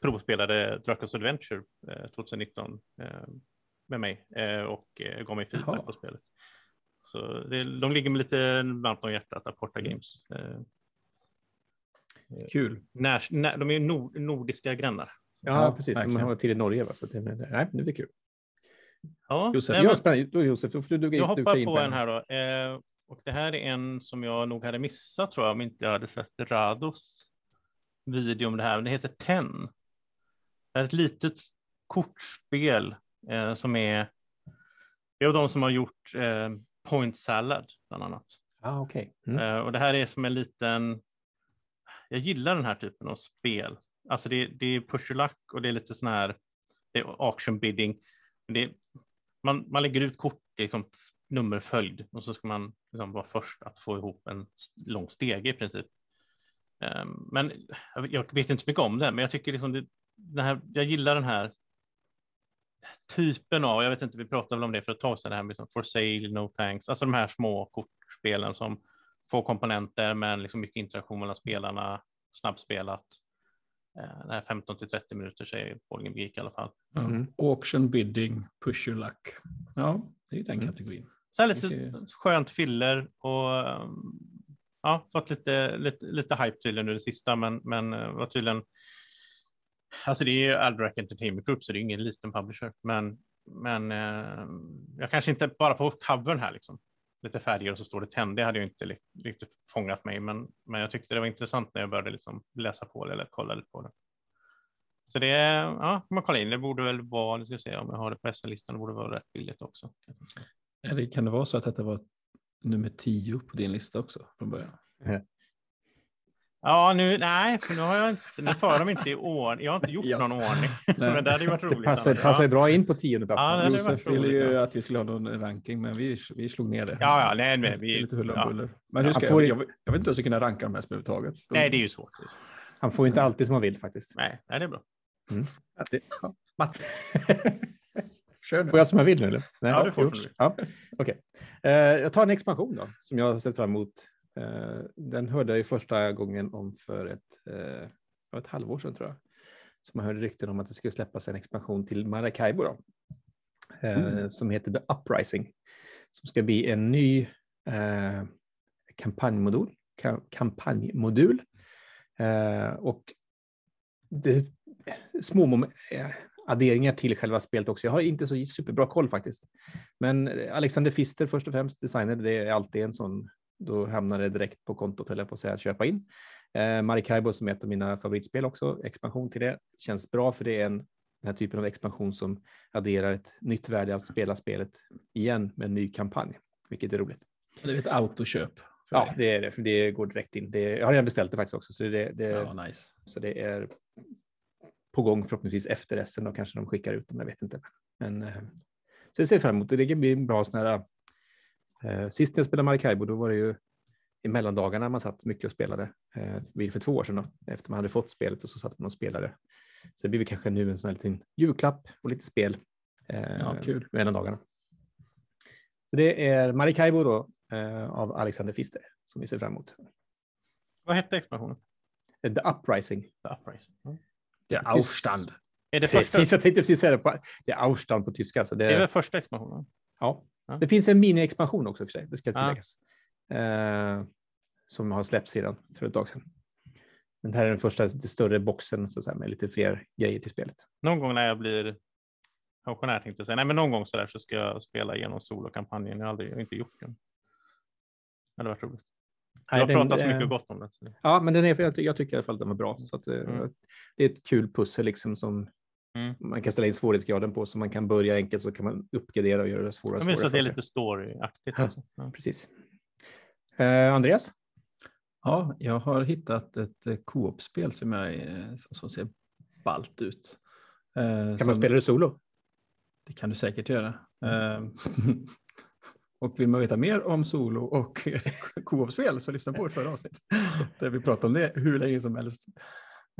provspelade Dracos Adventure eh, 2019 eh, med mig och gav mig feedback Jaha. på spelet. Så det, de ligger med lite varmt om hjärtat, Aporta Mm. Games. Eh, Kul. när, när, de är ju nord, nordiska grannar. Ja, Ja, precis. verkligen. De har till i Norge. Va? Så det, nej, det blir kul. Ja, Josef, nej, Ja, men- spännande. Då, Josef, då får du duga Jag hoppar in på en. en här då. Eh, och det här är en som jag nog hade missat tror jag om inte jag hade sett Rados video om det här. Det heter Ten. Det är ett litet kortspel eh, som är. Det är av de som har gjort eh, Point Salad bland annat. Ah, okej. Mm. Eh, och det här är som en liten. Jag gillar den här typen av spel. Alltså det, det är push your luck och det är lite sån här. Det är auction bidding. Det man, man lägger ut kort liksom nummerföljd och så ska man liksom vara först att få ihop en lång stege i princip. Ehm, men jag, jag vet inte så mycket om det, men jag tycker liksom det, den här, jag gillar den här typen av, jag vet inte, vi pratade väl om det för ett tag sedan, det här med liksom for sale, no thanks, alltså de här små kortspelen som få komponenter men liksom mycket interaktion mellan spelarna, snabbspelat. Eh, Det här 15 till 30 minuter säger Boardgame Geek i alla fall. Ja. Mm. Auction bidding, push your luck. Ja, det är ju den Mm. kategorin. Så här lite ser- skönt filler och um, ja, fått lite, lite, lite hype tydligen nu det sista, men, men eh, var tydligen. Alltså det är ju Alderac Entertainment Group, så det är ingen liten publisher, men men eh, jag kanske inte bara på covern här liksom. lite färger och så står det tänd. Det hade ju inte riktigt fångat mig, men, men jag tyckte det var intressant när jag började liksom läsa på det eller kolla lite på det. Så det är, ja, man kolla in. Det borde väl vara, nu ska vi se om jag har det på SL-listan, det borde vara rätt billigt också. Eller kan det vara så att detta var nummer tio på din lista också från början? Ja, nu, nej, nu har jag inte, nu tar de inte i ordning. Jag har inte gjort yes. någon ordning. men det hade ju varit roligt. Det passar, passar bra in på tionde platsen. Ja, Josef ville ju att vi skulle ha någon ranking, men vi, vi slog ner det. Ja, ja, nej, men vi, lite huller ja. buller. Men hur ska jag, jag, jag, vet inte hur jag ska kunna ranka de här överhuvudtaget. Nej, det är ju svårt. Han får inte alltid som han vill faktiskt. Nej, nej det är bra. Mm. Ja, Mats. Kör nu. Får jag som jag vill nu? Eller? Nej, ja, du får ja, okay. Uh, jag tar en expansion då, som jag har sett fram emot. Uh, den hörde jag ju första gången om för ett, uh, ett halvår sedan tror jag. Så man hörde rykten om att det skulle släppas en expansion till Maracaibo då, mm. som heter The Uprising. Som ska bli en ny kampanjmodul, kampanjmodul. och det, små adderingar till själva spelet också. Jag har inte så superbra koll faktiskt. Men Alexander Fister först och främst, designer, det är alltid en sån, då hamnar det direkt på kontot, jag på att säga, att köpa in. Eh, Marikaibo som är ett av mina favoritspel också, expansion till det, känns bra för det är en, den här typen av expansion som adderar ett nytt värde att spela spelet igen med en ny kampanj, vilket är roligt. Det är ett autoköp. Ja, det är det, för det går direkt in. Det, jag har redan beställt det faktiskt också, så det, det, ja, nice. så det är på gång förhoppningsvis efter SM och kanske de skickar ut dem, jag vet inte. Men, eh, så jag ser fram emot det. Det blir en bra sån här. Eh, sist när jag spelade Maracaibo, då var det ju i mellandagarna man satt mycket och spelade. Eh, för två år sedan då, efter man hade fått spelet och så satt man och spelade. Så det blir kanske nu en sån här liten julklapp och lite spel. Eh, ja, kul. Mellandagarna. Så det är Maracaibo då eh, av Alexander Fister som vi ser fram emot. Vad hette expansionen? The Uprising. The Uprising. Mm. Der Aufstand. Är det första? Precis, jag tänkte precis säga det. På, det är Aufstand på tyska. Så det, det är väl första expansionen? Ja. Ja. Det finns en mini-expansion också för sig, det ska tilläggas. Ja. Eh, som har släppts sedan för ett tag sedan. Men det här är den första den större boxen så att säga, med lite fler grejer till spelet. Någon gång när jag blir pensionär tänkte jag säga, nej men någon gång så där så ska jag spela igenom solokampanjen. Jag har aldrig, jag har inte gjort den. Det hade varit roligt. Jag har pratat så mycket gott om den. Ja, men den är, jag, jag tycker i alla fall att den var bra. Så att, eh, mm. Det är ett kul pussel liksom som mm. man kan ställa in svårighetsgraden på så man kan börja enkelt så kan man uppgradera och göra det svårare. Jag så det är lite storyaktigt. Ja, ja. Precis. Eh, Andreas? Ja, jag har hittat ett eh, co-op-spel som, är, som ser ballt ut. Eh, kan som, man spela det solo? Det kan du säkert göra. Eh, Och vill man veta mer om solo och co-op-spel så lyssna på vårt förra avsnitt där vi pratar om det hur länge som helst.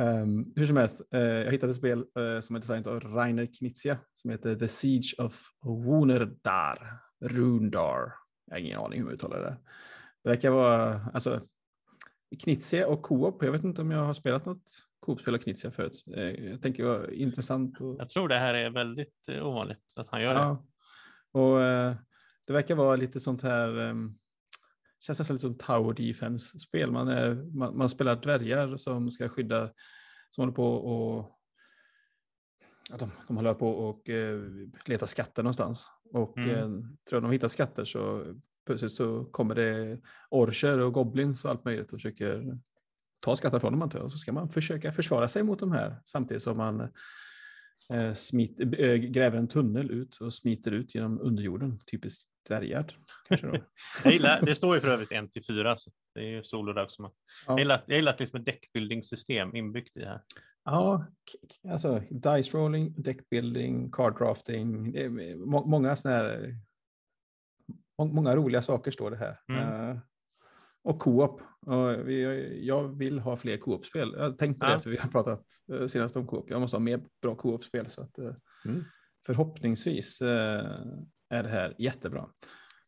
Um, hur som helst, uh, jag hittade ett spel uh, som är designat av Rainer Knizia som heter The Siege of Wunerdar. Rundar. Jag har ingen aning hur man uttalar det. Det verkar vara, alltså, Knizia och co-op. Jag vet inte om jag har spelat något co-op-spel av Knizia förut. Uh, jag tänker det var intressant. Och... Jag tror det här är väldigt ovanligt att han gör ja. det. Och det verkar vara lite sånt här, um, känns nästan lite som Tower Defense-spel. Man, man, man, spelar dvärgar som ska skydda, som håller på och att de, de håller på och uh, letar skatter någonstans. Och mm. uh, tror de hittar skatter så plötsligt så kommer det orcher och goblins och allt möjligt och försöker ta skatter från dem antar jag. Och så ska man försöka försvara sig mot de här samtidigt som man eh, smit, äh, gräver en tunnel ut och smiter ut genom underjorden. Typiskt dvärgar. jag gillar, det står ju för övrigt 1 till 4, så det är ju solodag som ja. Jag gillar, jag gillar att det är som ett deckbuilding-system inbyggt i här. Ja, alltså dice rolling, deckbuilding, card drafting, det må, många sådana här Många roliga saker står det här. Mm. Uh, och co-op. Uh, jag vill ha fler co-op-spel. Jag tänkte ja. det efter vi har pratat uh, senast om co-op. Jag måste ha mer bra co-op-spel. Så att, uh, mm. Förhoppningsvis är det här jättebra.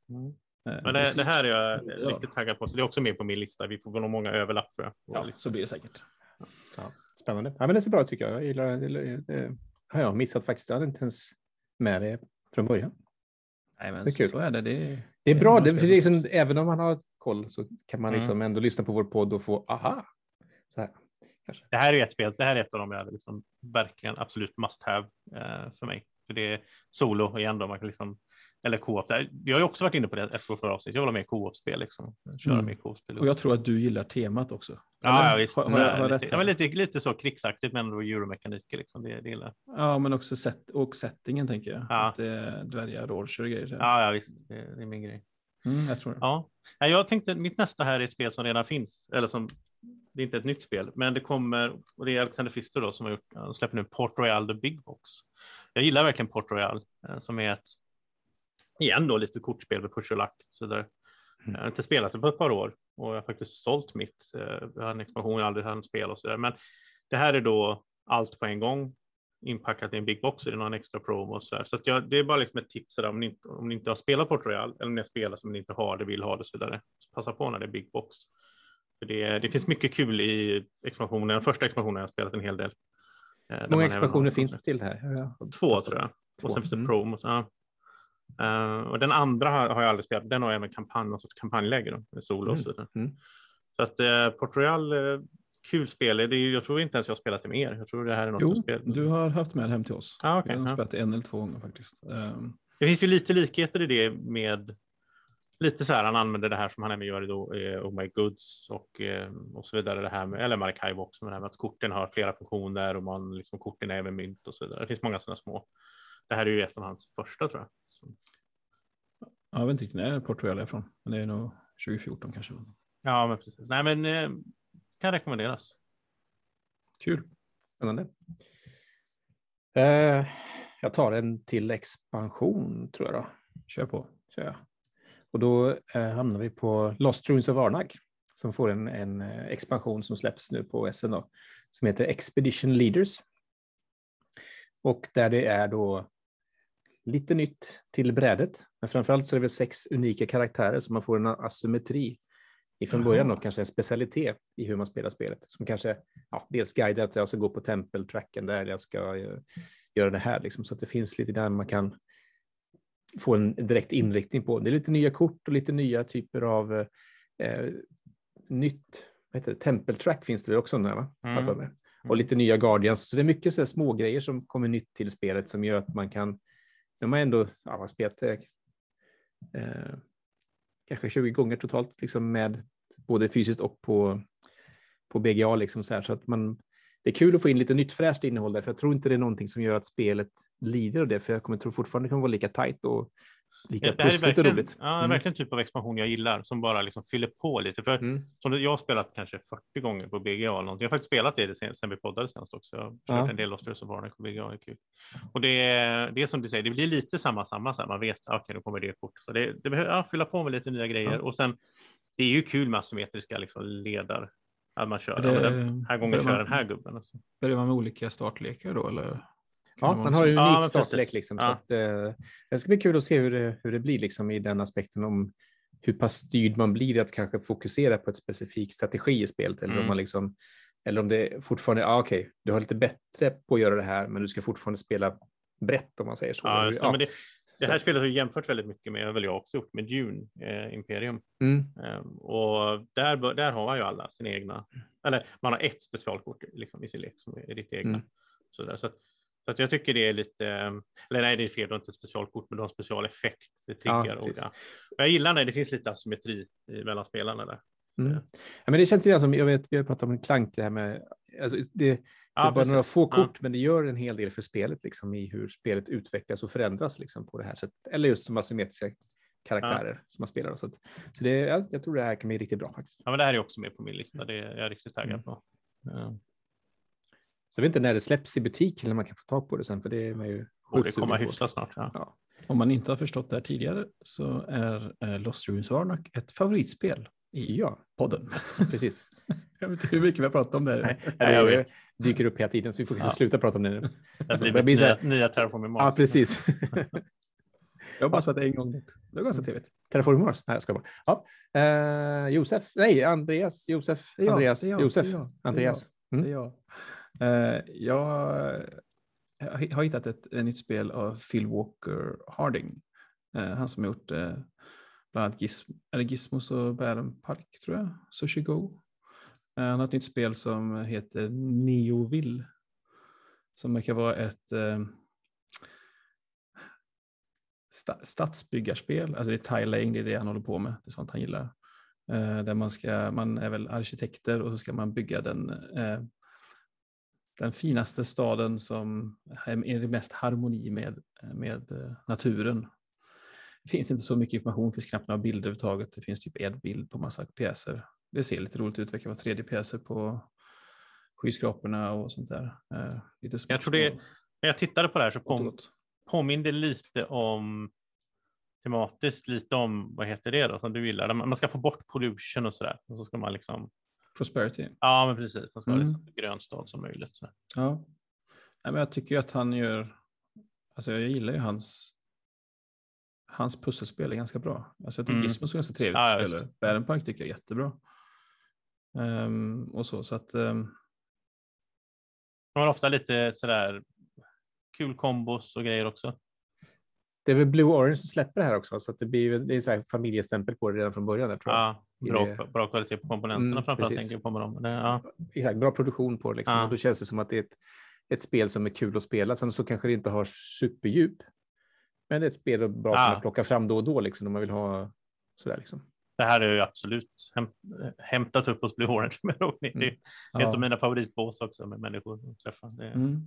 Mm. Men det, det, här är jag ja. riktigt taggad på, så det är också med på min lista. Vi får nog många överlapp. För ja, så blir det säkert. Ja, spännande. Ja, men det ser bra ut tycker jag. Jag gillar det. det har jag missat faktiskt. Jag hade inte ens med det från början. Nej, men så, så, är det. Det, det är bra. Det, liksom, även om man har koll så kan man liksom mm. ändå lyssna på vår podd och få aha. Så här. Det här är ett spel. Det här är ett av dem jag liksom verkligen absolut must have eh, för mig. För det är solo igen då. Man kan liksom eller co-op. Jag har ju också varit inne på det efter förra avsnittet. Jag vill ha mer co-op-spel. Liksom. Köra Mm. mer co-op-spel. Och jag tror att du gillar temat också. Ja, Eller? ja, visst. Har, har, jag- har lite, rätt? ja, lite, lite så krigsaktigt men ändå euromekaniker. Liksom. Det, det gillar. Ja, men också set, och settingen tänker jag. Ja. Att det är dvärgar, roger och grejer. så. Ja, ja visst. Det, det är min grej. Mm, jag tror det. Ja, jag tänkte mitt nästa här är ett spel som redan finns, eller som det är inte ett nytt spel, men det kommer och det är Alexander Pfister då som har gjort. Släpper nu Port Royal The Big Box. Jag gillar verkligen Port Royal eh, som är ett igen då lite kortspel med push och lack så där. Mm. Jag har inte spelat det på ett par år och jag har faktiskt sålt mitt. eh, Jag har en expansion, jag aldrig hann spel och så där, men det här är då allt på en gång inpackat i en big box. Så det är någon extra promo och så där. Så att jag, det är bara liksom ett tips där, om ni, om ni inte har spelat Port Royal eller om ni har spelat som ni inte har det, vill ha det och så vidare. Så passa på när det är big box. För det, det finns mycket kul i expansionen. Den första expansionen har jag spelat en hel del. Eh, Hur man många expansioner finns det till här? Ja. Två tror jag. Två. Och sen finns det Mm. promos. Ja. Eh, och den andra har, har jag aldrig spelat. Den har även kampanj, någon sorts kampanjläge då, med solo och Mm. så vidare. Mm. Så att uh, Port Royal, eh, kul spel. Det är, jag tror inte ens jag har spelat det mer. Jag tror det här är något Jo, spel. du har haft med hem till oss. Ah, okej, Jag har ja. spelat en eller två gånger faktiskt. Ehm, Det finns ju lite likheter i det med lite så här. Han använder det här som han även gör i då, eh, Oh My Goods och, eh, och så vidare. Det här med, eller Maracaibo också, med det här med att korten har flera funktioner och man liksom korten är även mynt och så vidare. Det finns många sådana små. Det här är ju ett av hans första tror jag. Jag vet inte riktigt när Port Royal är ifrån, men det är nog 2014 kanske. ja, men precis. Nej, men eh, kan rekommenderas. Kul. Spännande. Eh, jag tar en till expansion tror jag då. Kör på. kör jag. Och då eh, hamnar vi på Lost Ruins of Arnak som får en, en expansion som släpps nu på SN då, som heter Expedition Leaders. Och där det är då lite nytt till brädet, men framförallt så är det väl sex unika karaktärer som man får en asymmetri ifrån början och kanske en specialitet i hur man spelar spelet som kanske ja, dels guidar att jag ska gå på tempeltracken där jag ska eh, göra det här liksom, så att det finns lite där man kan få en direkt inriktning på. Det är lite nya kort och lite nya typer av eh, nytt, vad heter det, tempeltrack finns det väl också nu, va? Mig. Och lite nya Guardians. Så det är mycket så små grejer som kommer nytt till spelet som gör att man kan, de har ändå ja, har spelat eh, eh, kanske 20 gånger totalt liksom med både fysiskt och på, på BGA liksom så här. Så att man det är kul att få in lite nytt fräscht innehåll där, för jag tror inte det är någonting som gör att spelet lider av det, för jag kommer tro fortfarande det kommer vara lika tajt och lika det här är verkligen, roligt. ja, Mm. verkligen typ av expansion jag gillar som bara liksom fyller på lite. För Mm. som jag har spelat kanske 40 gånger på BGA eller någonting. Jag har faktiskt spelat det sen, sen vi poddade senast också. Jag har kört Ja. en del Lost Ruins of Arnak på BGA, det är kul. Och det det är som du säger, det blir lite samma, samma, så här. man vet, ah, okej, nu kommer det kort. Så det, det behöver ja, fylla på med lite nya grejer. Ja. Och sen, det är ju kul med asymmetriska liksom, ledar. Att man kör, det- den här gången kör man- den här gubben. Och så. Börjar man med olika startlekar då eller? Ja, man har ju en Ja, unik men startlek liksom. Ja. Så att, eh, det ska bli kul att se hur det, hur det blir liksom i den aspekten om hur pass styrd man blir att kanske fokusera på ett specifik strategi i spelet eller om Mm. man liksom eller om det fortfarande, ja okej, du har lite bättre på att göra det här, men du ska fortfarande spela brett om man säger så. Ja, just det. Men det, det här så. spelet har ju jämfört väldigt mycket med, väl jag också gjort, med Dune, eh, Imperium. Mm, Ehm, och där, där har man ju alla sina egna, eller man har ett specialkort liksom, i sin lek som är ditt egna. Mm. Så, där, så, att, så att jag tycker det är lite, eller nej det är fel, det är inte ett specialkort, men det har specialeffekt. Det triggar. Ja, och, ja. Jag gillar när det finns lite asymmetri mellan spelarna där. mm. Ja, men det känns lite som, jag vet, vi har pratat om en klank, det här med, alltså, det, det är Ja, bara några få Ja. kort, men det gör en hel del för spelet, liksom, i hur spelet utvecklas och förändras liksom, på det här sättet. Eller just som asymmetriska karaktärer som man spelar. Så, att, så det, jag, jag tror det här kan bli riktigt bra faktiskt. Ja, men det här är också med på min lista, det är jag riktigt taggad Mm. på. Ehm, Så jag vet inte när det släpps i butik eller man kan få tag på det sen, för det är man ju borde komma på. hyfsat snart. Ja. Ja. Om man inte har förstått det här tidigare så är eh, Lost Ruins Arnak ett favoritspel i Ja, podden. precis. Jag vet inte hur mycket vi har pratat om det. Nej, jag det vet. dyker upp hela tiden, så vi får Ja. sluta prata om det nu. Det det blir nya, här- nya Terraforming Mars. Ja, precis. Jag har bara spelat en gång. Det var ganska trevligt. Terraform Mars? Nej, jag ska bara. Ja. Eh, Josef, nej, Andreas, Josef, Det är Andreas, det är Josef, det är det är Andreas. Mm. Det är jag. Eh, jag har hittat ett, ett nytt spel av Phil Walker Harding. Eh, han som har gjort eh, bland annat Giz eller Gizmos och Bären Park tror jag. Sushi Go. Han har ett nytt spel som heter Neoville. Som verkar vara ett eh, sta- stadsbyggarspel. Alltså det är tiling, det är det han håller på med. Det är sånt han gillar. Eh, där man, ska, man är väl arkitekter och så ska man bygga den, eh, den finaste staden som är i mest harmoni med, med eh, naturen. Det finns inte så mycket information, det finns knappt några bilder överhuvudtaget. Det finns typ en bild på massa pjäser. Det ser lite roligt ut, det verkar vara 3D-pjäser på skyskraporna och sånt där. Eh, lite Jag tror det- När jag tittade på det här så kom, gott. påminde lite om tematiskt lite om, vad heter det då, som du gillar? Man man ska få bort pollution och sådär. Och så ska man liksom, Prosperity. ja men precis, man ska ha Mm. liksom så grön stad som möjligt. Så. Ja. Nej, men jag tycker ju att han gör, alltså jag gillar ju hans, hans pusselspel är ganska bra. Alltså jag tycker Mm. Gizmos är ganska trevligt Ja, att spela. Bärenpark tycker jag är jättebra. Ehm, och så, så att ehm, De har ofta lite sådär kul kombos och grejer också. Det är väl Blue Orange som släpper det här också, så att det blir väl- det är så här familjestämpel på det redan från början. Där, tror jag. Ja, bra, bra kvalitet på komponenterna Mm, framförallt precis. tänker jag på med dem. Det, ja. Exakt, bra produktion på det. Liksom. Ja. Och då känns det som att det är ett, ett spel som är kul att spela. Sen så kanske det inte har superdjup. Men det är ett spel att bra Ja. kunna plocka fram då och då liksom, om man vill ha sådär. Liksom. Det här är ju absolut häm, hämtat upp hos Blue Orange. Men det är Mm. ett ja. av mina favoritbås också med människor att träffa. Det, Mm,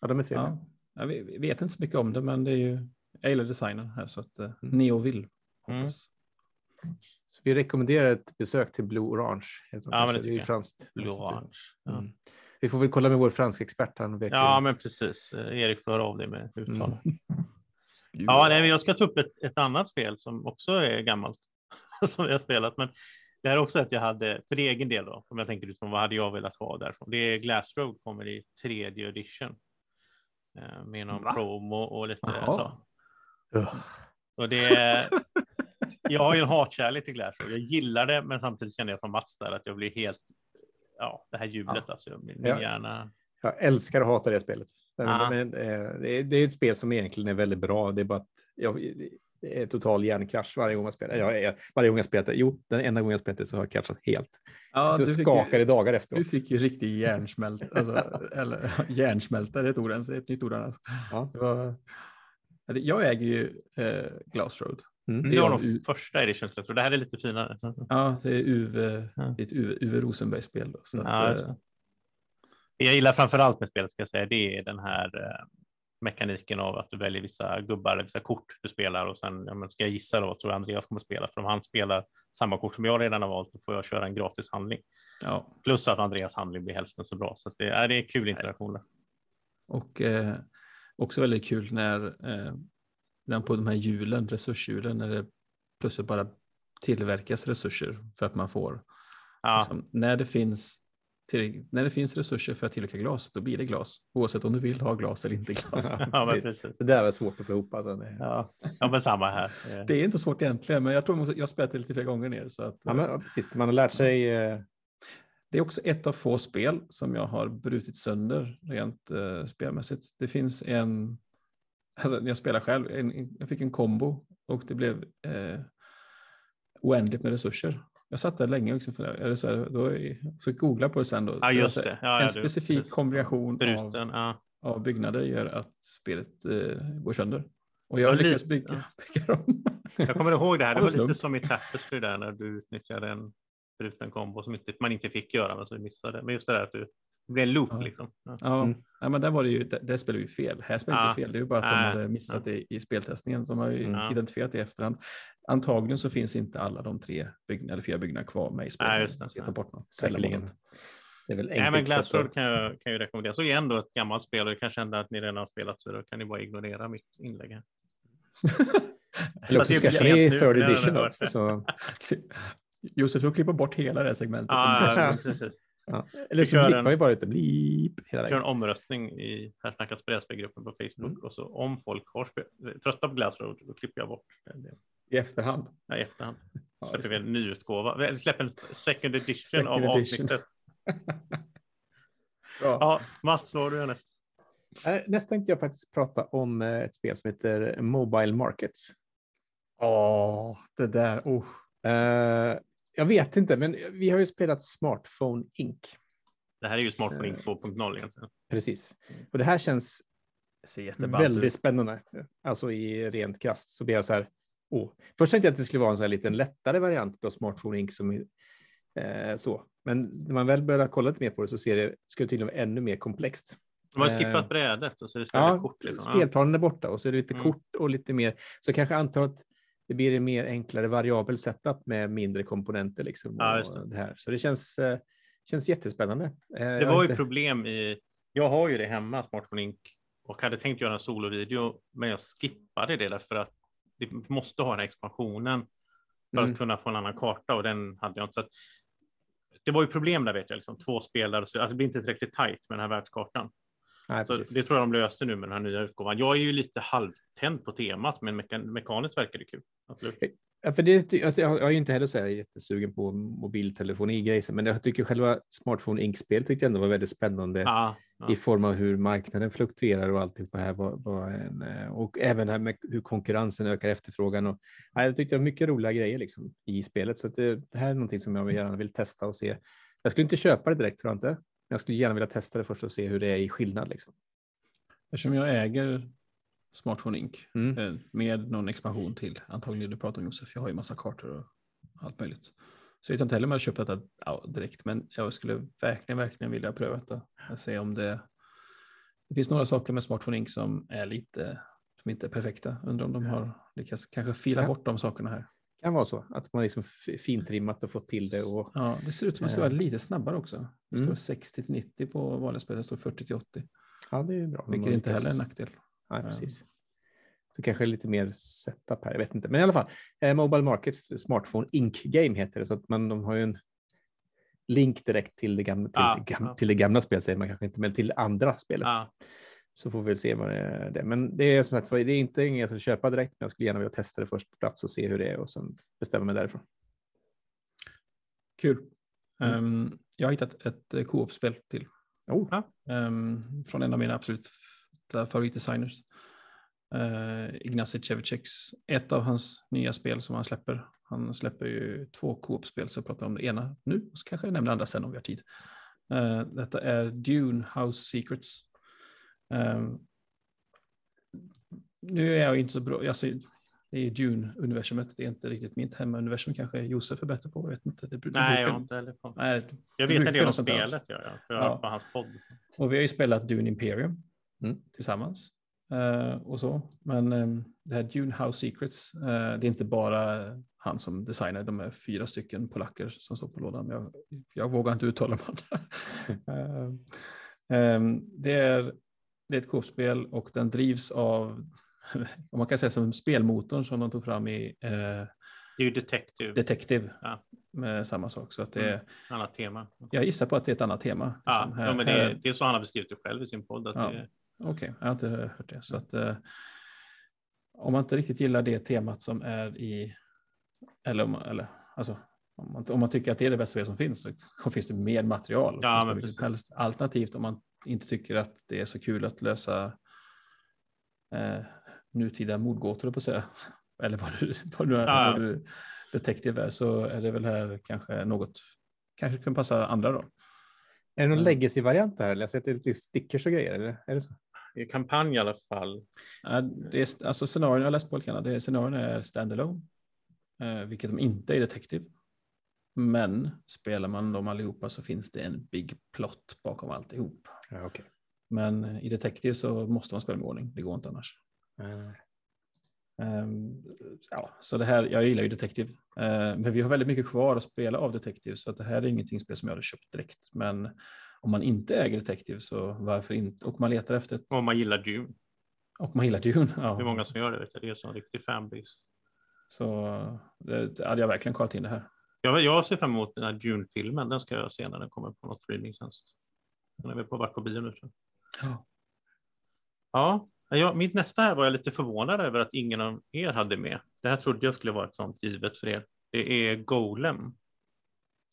Ja, de är trevliga. ja. Jag vet- inte så mycket om det, men det är ju, jag gillar designen här så att eh, Mm. Neo vill. Mm. Så vi rekommenderar ett besök till Blue Orange. Ja, men kanske. det är franskt. Blue Orange. Ja. Mm. Vi får väl kolla med vår franska expert. Han verkar... ja, men precis. Eh, Erik får höra av dig med uttal. Mm. Ja, nej, men jag ska ta upp ett, ett annat spel som också är gammalt som jag har spelat. Men det här är också att jag hade för egen del då, om jag tänker utifrån vad hade jag velat ha därifrån. Det är Glass Road kommer i tredje edition. Eh, Med någon Va? promo och lite Jaha. så. Och det är, jag har ju en hatkärlek till Glass Road. Jag gillar det, men samtidigt känner jag från Mats där att jag blir helt, ja, det här hjulet alltså. Min, min Ja. hjärna. Jag älskar och hatar det spelet. Men, Ja. men, eh, det, är, det är ett spel som egentligen är väldigt bra. Det är bara att jag, det är total hjärnkrasch varje gång man spelar. Jag, varje gång jag spelat det. Jo, den enda gången jag spelat det så har jag kraschat helt. Ja, jag du skakar i ju, dagar du efteråt. fick ju riktig hjärnsmält, alltså, eller hjärnsmälta, det är ett ord ett nytt ord annars. Ja. Var, ja, jag äger ju eh, Glass Road. Mm. Det var av nog U- första edition, så jag tror det här är lite finare. Ja, det är Uwe, Ja. det är ett Uwe, Uwe Rosenberg-spel. då, Så att, Ja, det. Det jag gillar framför allt med spelet ska jag säga, det är den här eh, mekaniken av att du väljer vissa gubbar, eller vissa kort du spelar och sen ja, men ska jag gissa då, tror jag Andreas kommer spela, för om han spelar samma kort som jag redan har valt, då får jag köra en gratis handling. ja. Plus att Andreas handling blir hälften så bra, så att det, är, det är kul interaktioner. Och eh, också väldigt kul när, eh, på de här hjulen, resurshjulen, när det plötsligt bara tillverkas resurser för att man får. Ja, Liksom, när, det finns till, när det finns resurser för att tillverka glas, då blir det glas. Oavsett om du vill ha glas eller inte glas. ja, men precis. Det där var svårt att få ihop. Alltså. Det- Ja, ja men samma här. Det är inte svårt egentligen, men jag tror jag har spelat det lite fler gånger ner. Så att, Ja, men, precis. Man har lärt sig. Eh, Det är också ett av få spel som jag har brutit sönder rent eh, spelmässigt. Det finns en, alltså jag spelar själv, en, jag fick en kombo och det blev eh, oändligt med resurser. Jag satt där länge och liksom det så, här, då, så googla på det sen då. Ja, just det. Ja, en ja, du- specifik kombination av, Bruten, ja. av byggnader gör att spelet eh, går sönder. Och jag Ja, lyckas lite, bygga, bygga dem. Jag kommer ihåg det här. Det Av var lite som i Tapestry där när du utnyttjade en bruten kombo som inte, man inte fick göra men så du missade. Men just det där att du det blev en loop Ja. liksom. Ja. Ja, Mm. nej, men där var det ju, där, där spelade vi fel. Här spelar vi Ja. inte fel, det är ju bara att de Nej. hade missat det i speltestningen som har ju Ja. identifierat det i efterhand. Antagligen så finns inte alla de tre byggnader, eller fyra byggnader kvar med i spelet. Nej, det. Jag tar bort något. Säkerligen. Det är väl Nej, men enkelt Glass sätt att- Road kan jag, kan jag rekommendera. Så igen då ett gammalt spel och det kanske ändå att ni redan har spelat så då kan ni bara ignorera mitt inlägg. Här. Eller också det är för skaffa ni third det edition. det. Så, Josef, du klipper bort hela det här segmentet. Ja, Ja. precis. Ja. Eller så kör blippar en- vi bara ut. Blip, hela Vi kör en omröstning i Här snackas brädspelgruppen på Facebook Mm. och så om folk har trötta på Glass Road då klipper jag bort det I efterhand. ja, i efterhand. Ja, släpper vi en nyutgåva. Vi släpper en second edition Second av edition. avsnittet. Bra. Ja, Mats, vad har du härnäst? Eh, Nästa tänkte jag faktiskt prata om eh, ett spel som heter Mobile Markets. Åh, det där. Oh. Eh, jag vet inte, men vi har ju spelat Smartphone Inc. Det här är ju Smartphone Eh. Inc 2.0 egentligen. Precis. Och det här känns väldigt ut. spännande. Alltså i rent krasst så blir jag så här. Åh. Först tänkte jag att det skulle vara en så här liten lättare variant av Smartphone Inc. Som, är, eh, så. Men när man väl börjar kolla lite mer på det så ser det, ska det tydligen vara ännu mer komplext. De har Eh, skippat brädet och så är det istället Ja, kort. Liksom. Spelplanen är borta och så är det lite Mm. kort och lite mer. Så kanske antar att det blir en mer enklare variabel setup med mindre komponenter. Liksom, Ja, det. det här. Så det känns, eh, känns jättespännande. Eh, Det var ju inte- problem i, jag har ju det hemma, Smartphone Inc. och hade tänkt göra en solovideo, men jag skippade det därför att det måste ha den här expansionen för Mm. att kunna få en annan karta och den hade jag inte. Så det var ju problem där vet jag, liksom, två spelare, så, alltså det blir inte tillräckligt tajt med den här världskartan. Nej, Så precis. det tror jag de löste nu med den här nya utgåvan. Jag är ju lite halvtänd på temat, men mekan mekaniskt verkar det kul. Absolut. Ja, för det, alltså, jag jag är inte heller så här jättesugen på mobiltelefoni men jag tycker själva Smartphone Inc-spel tyckte jag ändå var väldigt spännande Ja, ja. i form av hur marknaden fluktuerar och allt det här var, var en, eh, och även här med hur konkurrensen ökar efterfrågan. Och, ja, jag tyckte det var mycket roliga grejer liksom, i spelet, så det, det här är någonting som jag gärna vill testa och se. Jag skulle inte köpa det direkt tror jag inte, jag skulle gärna vilja testa det först och se hur det är i skillnad. Liksom. Eftersom jag äger Smartphone Inc. Mm. eh, med någon expansion till, antagligen du pratar om Josef, jag har ju massa kartor och allt möjligt. Så jag vet inte heller om jag köpt detta direkt, men jag skulle verkligen, verkligen vilja pröva detta. Och se om det, det finns några saker med Smartphone Inc. som är lite, som inte är perfekta. Undrar om de har lyckats kanske fila Ja. bort de sakerna här. Kan vara så, att man liksom fintrimmat och fått till det. Och, Ja, det ser ut som att det ska Eh. vara lite snabbare också. Det står Mm. 60 till 90 på vanliga spel, det står 40 till 80. ja, det är bra. Vilket man inte heller är en nackdel. Nej, Ja. precis. Så kanske lite mer setup här, jag vet inte. Men i alla fall, eh, Mobile Markets Smartphone Inc. Game heter det, så att man, de har ju en link direkt till det gamla, till, Ja, det, gam, ja. till det gamla spelet, säger man kanske inte, men till det andra spelet. Ja. Så får vi väl se vad det är. Det. Men det är som sagt, det är inte inget ska köpa direkt, men jag skulle gärna vilja testa det först på plats och se hur det är och sen bestämma mig därifrån. Kul. Mm. Ehm, jag har hittat ett eh, co-op-spel till. Oh, Ehm, från en av mina absolut f- favoritdesigners. Uh, Ignacy Ceviceks, ett av hans nya spel som han släpper. Han släpper ju två co-op-spel, så jag pratar om det ena nu och så kanske jag nämner andra sen om vi har tid. Eh, detta är Dune House Secrets. Ehm, nu är jag inte så bra, alltså, det är ju Dune-universumet, det är inte riktigt mitt hemma-universum, kanske Josef är bättre på, jag vet inte. Det, det Nej, jag brukar- har inte heller koll. nej, Jag vet en del om spelet, ja, ja, för jag Ja. på hans podd. Och vi har ju spelat Dune Imperium Mm. tillsammans. eh, och så. Men eh, det här Dune House Secrets, eh, det är inte bara han som designar, de är fyra stycken polacker som står på lådan. Jag, jag vågar inte uttala dem. Eh, eh, det, är, det är ett Coop-spel och den drivs av, om man kan säga som spelmotorn som de tog fram i eh, Det är ju Detective, Detective. Ja. Med samma sak. Så att det, Mm. annat tema. Jag gissar på att det är ett annat tema. Ja, liksom. ja men det, här- är, det är så han har beskrivit det själv i sin podd. Ja. det, Okej, jag har inte hört det. Så att, eh, om man inte riktigt gillar det temat som är i, eller, om, eller alltså, om, man, om man tycker att det är det bästa spel som finns så finns det mer material. Ja, men precis. helst. Alternativt om man inte tycker att det är så kul att lösa eh, nutida mordgåtor, på att säga. Eller vad du, vad du, Ja. vad du detektiv är, så är det väl här kanske något, kanske kan passa andra då. är det någon Mm. legacy-variant där? Eller? Jag har sett lite stickers och grejer, eller? Är det så? I kampanj i alla fall. Ja, Det är, alltså scenarion, jag har läst på lite grann, det är, scenarion är standalone, eh, vilket de inte är i Detective. Men spelar man dem allihopa så finns det en big plot bakom alltihop. Ja, okej. Men i Detective så måste man spela med ordning, det går inte annars. Eh, Ehm, ja, så det här, jag gillar ju Detective, eh, men vi har väldigt mycket kvar att spela av Detective, så att det här är ingenting spel som jag hade köpt direkt. Men om man inte äger Detective så varför inte? Och man letar efter ett, Om man gillar Dune. och man gillar Dune. Ja. Det är många som gör det. Vet jag. Det är en riktig fanbase. Så det, det hade jag verkligen kollat in det här. Jag, jag ser fram emot den här Dune-filmen. Den ska jag se när den kommer på något streamingtjänst. Den är väl på vart på bio nu. Tror jag. Ja. Ja, mitt nästa här var jag lite förvånad över att ingen av er hade med. Det här trodde jag skulle vara ett sånt givet för er. Det är Golem.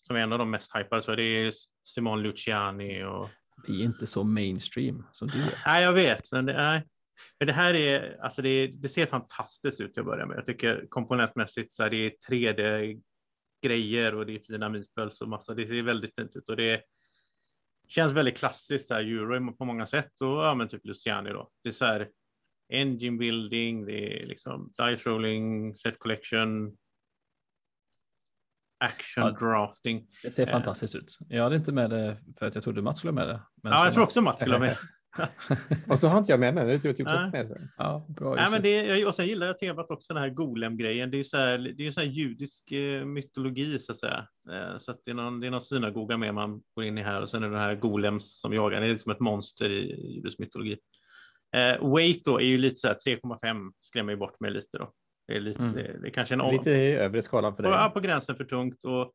Som är en av de mest hypade. Så det är Simon Luciani och Vi är inte så mainstream som du är. Nej, jag vet, men det, nej. men det här är, alltså det, det ser fantastiskt ut till att börja med. Jag tycker komponentmässigt så är det är 3D grejer och det är fina meeples och massa. Det ser väldigt fint ut och det känns väldigt klassiskt så här, euro på många sätt och ja, men typ Luciani då. Det är så här engine building, det är liksom dice rolling, set collection, action Ja. drafting. Det ser Eh. fantastiskt ut. Jag hade inte med det för att jag trodde Mats skulle med det. Men Ja, jag tror också Mats skulle med. Och så har inte jag med mig, det är typ Nej. med sig. Ja, bra. Nej, men det, jag- och sen gillar jag temat också den här golem-grejen. Det är så här, det är så här judisk eh, mytologi så att säga. Eh, så att det är någon, det är någon synagoga med man går in i här och sen är det den här golems som jagar. Det är liksom ett monster i judisk mytologi. Eh, weight då är ju lite så här 3,5 skrämmer ju bort mig lite då. Det är lite, Mm. det, det är kanske en Lite i övre skalan för på, dig. ja, på gränsen för tungt och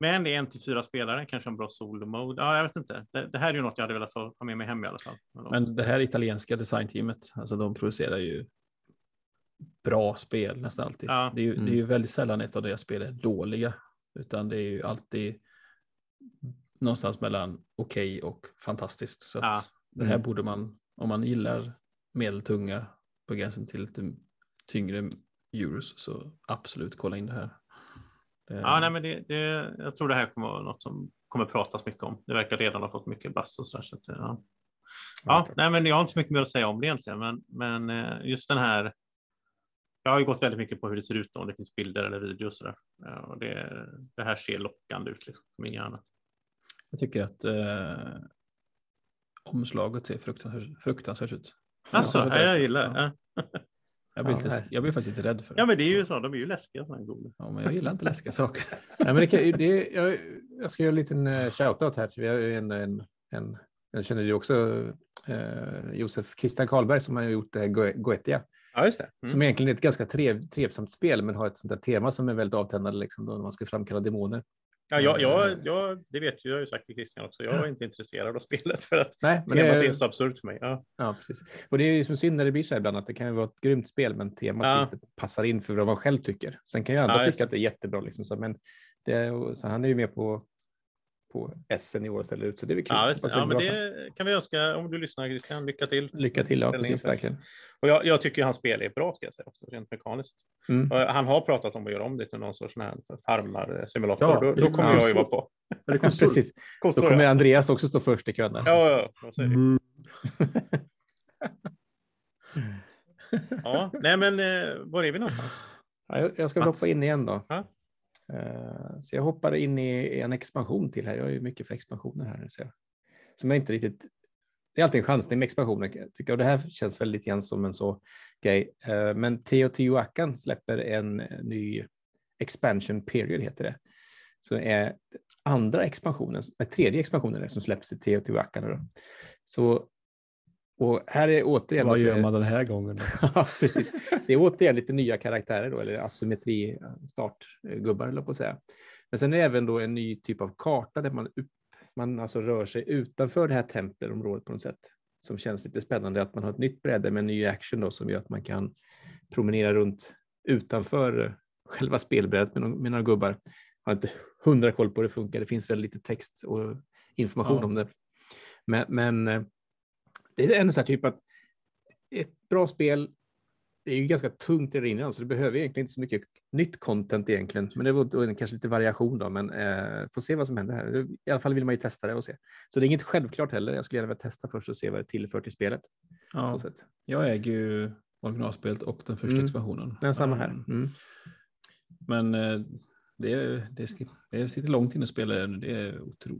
men det är en till fyra spelare, kanske en bra solo mode. Ja, jag vet inte. Det, det här är ju något jag hade velat ha med mig hem i alla fall. Men det här italienska designteamet, alltså de producerar ju bra spel nästan alltid. Ja. Det, är ju, det är Mm. ju väldigt sällan ett av deras spel är dåliga, utan det är ju alltid någonstans mellan okej och fantastiskt. Så att Ja. det här Mm. borde man, om man gillar medeltunga på gränsen till lite tyngre euros, så absolut kolla in det här. Det- Ja, nej, men det, det, jag tror det här kommer vara något som kommer pratas mycket om. Det verkar redan ha fått mycket bass och så där. Så att, ja. Ja, nej, men jag har inte så mycket mer att säga om det egentligen, men, men eh, just den här. Jag har ju gått väldigt mycket på hur det ser ut då, om det finns bilder eller videos och. Ja, och det, det här ser lockande ut liksom, min hjärna. Jag tycker att eh, omslaget ser fruktansvärt, fruktansvärt ut. Alltså, Ja, jag därför. gillar det. Ja. Ja. Jag blir, Ja, lite, jag blir faktiskt lite rädd för det. ja, men det är ju så. De är ju läskiga sådana här goda. Ja, men jag gillar inte läskiga saker. Nej, men det kan, det, jag, jag ska göra en liten uh, shoutout här. Vi har en, en, en, jag känner ju också eh, Josef Christian Karlberg som har gjort det här Go- Goetia. Ja, just det. Mm. Som egentligen är ett ganska trev, trevsamt spel, men har ett sånt där tema som är väldigt avtändande liksom, då när man ska framkalla demoner. Ja, jag, jag, jag, det vet ju, jag har ju sagt till Christian också. Jag är inte intresserad av spelet för att Nej, men temat det, är så absurt för mig. Ja. ja, precis. Och det är ju som synd när det blir så här ibland att det kan ju vara ett grymt spel, men temat Ja. inte passar in för vad man själv tycker. Sen kan ju andra Ja, tycka att det är jättebra, liksom, så, men det, så han är ju med på, på SN i år och ställer ut, så det är väl kul. Ja, det. Ja, men det kan vi önska om du lyssnar Christian. Lycka till. Lycka till, ja, precis, verkligen. Och jag, jag tycker hans spel är bra, ska jag säga, också, rent mekaniskt. Mm. Och han har pratat om att göra om det till någon sorts farmar-simulator. Ja, då, då kommer coolt. jag ju vara på. Kom så- Precis, då Kossor, kommer ja. Andreas också stå först i kön. Där. Ja, ja, ja. Mm. ja. Nej, men eh, var är vi någonstans? Ja, jag, jag ska Mats. hoppa in igen då. Ja. Eh, så jag hoppar in i en expansion till här. Jag är ju mycket för expansioner här. Så jag, som jag inte riktigt... Det är alltid en chansning med expansioner. tycker jag. Och det här känns väl lite grann som en så grej. Eh, men Teotihuacan släpper en eh, ny expansion period heter det. Så det är andra expansionen, eh, tredje expansionen som släpps i Teotihuacan. Då. Så, och här är återigen... Vad så är gör man den här gången? Ja, precis. Det är återigen lite nya karaktärer då, eller asymmetri startgubbar, eller på att säga. Men sen är det även då en ny typ av karta där man, upp, man alltså rör sig utanför det här tempelområdet på något sätt. Som känns lite spännande att man har ett nytt bräde med ny action då som gör att man kan promenera runt utanför själva spelbrädet med, några- med några gubbar. Jag har inte hundra koll på hur det funkar. Det finns väl lite text och information Ja. om det. Men, men eh, det är en sån här typ att ett bra spel, det är ju ganska tungt i innan, så det behöver egentligen inte så mycket nytt content egentligen. Men det var kanske lite variation då, men eh, får se vad som händer här. I alla fall vill man ju testa det och se. Så det är inget självklart heller. Jag skulle gärna vilja testa först och se vad det tillför till spelet. Ja, jag äger ju originalspelet och den första Mm. expansionen. Men samma här. Um, Mm. Men eh, det, det, det sitter långt inne att spela det. Det är, otro,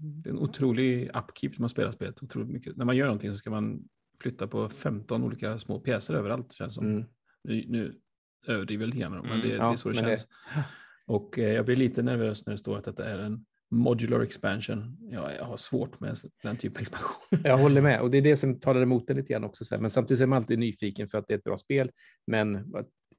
det är en otrolig upkeep när man spelar spelet. Otroligt mycket. När man gör någonting så ska man flytta på 15 olika små pjäser överallt. Känns som. Mm. Nu, nu överdriver jag lite grann, men Mm, det, det ja, är så det men det- känns. Och eh, jag blir lite nervös när det står att detta är en modular expansion. Ja, jag har svårt med den typen av expansion. Jag håller med och det är det som talar emot det lite grann också. Så här. Men samtidigt är man alltid nyfiken för att det är ett bra spel. Men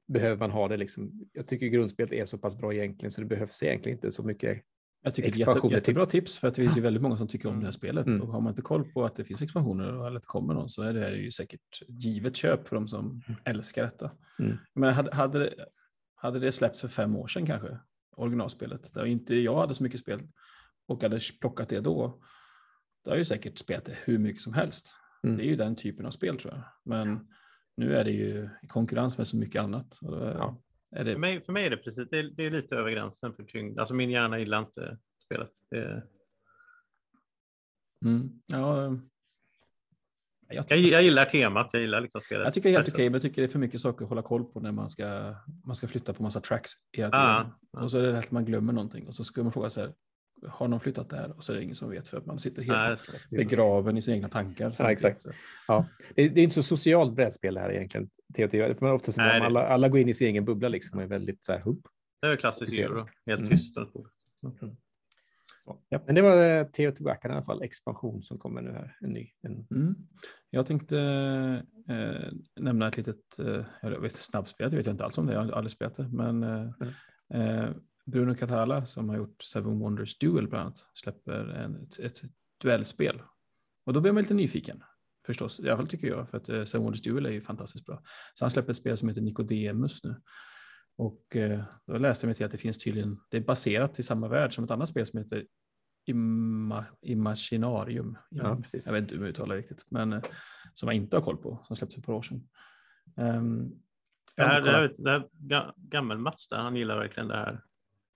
behöver man ha det liksom? Jag tycker grundspelet är så pass bra egentligen så det behövs egentligen inte så mycket. Jag tycker det är ett jätte, jättebra tips för att det finns ju väldigt många som tycker om det här spelet. Mm. Och har man inte koll på att det finns expansioner eller att det kommer någon så är det här ju säkert givet köp för de som älskar detta. Mm. Men hade, hade, det, hade det släppts för fem år sedan kanske, originalspelet, där inte jag hade så mycket spel och hade plockat det då, då har jag ju säkert spelat det hur mycket som helst. Mm. Det är ju den typen av spel tror jag. Men nu är det ju i konkurrens med så mycket annat. Och Ja. Det, För mig, för mig är det precis, det är, det är lite över gränsen för tyngd. Alltså min hjärna gillar inte spelet. Det, Mm. Ja, jag, jag, jag, gillar temat, jag gillar liksom spelet. Jag tycker det är helt okej, men jag tycker det är för mycket saker att hålla koll på när man ska, man ska flytta på massa tracks hela tiden. Ah, ah. Och så är det att man glömmer någonting och så ska man fråga sig har någon flyttat det här? Och så är det ingen som vet för att man sitter helt Nej, begraven i sina egna tankar. Ja, exakt. Ja. Det, är, det är inte så socialt brädspel det här egentligen. TOT. Men ofta så Nej, alla, alla går in i sin egen bubbla liksom och är väldigt så här, hupp. Det är klassiskt euro, helt mm. tyst. Mm. Ja, men det var eh, Teotihuacan i alla fall, expansion som kommer nu här. En ny. En... Mm. Jag tänkte eh, nämna ett litet eh, jag vet, snabbspel, det vet jag inte alls om det, jag har aldrig spelat det, men eh, mm. eh, Bruno Catala som har gjort Seven Wonders Duel bland annat släpper en, ett, ett duellspel. Och då blir man lite nyfiken förstås, i alla fall tycker jag, för att eh, Seven Wonders Duel är ju fantastiskt bra. Så han släpper ett spel som heter Nicodemus nu. Och eh, då läste jag mig till att det finns tydligen, det är baserat i samma värld som ett annat spel som heter Ima, Imaginarium. Ja, precis. Jag vet inte hur man uttalar riktigt, men eh, som jag inte har koll på, som släpptes för ett par år sedan. Um, det här, det här, det här gammel-Mats där, han gillar verkligen det här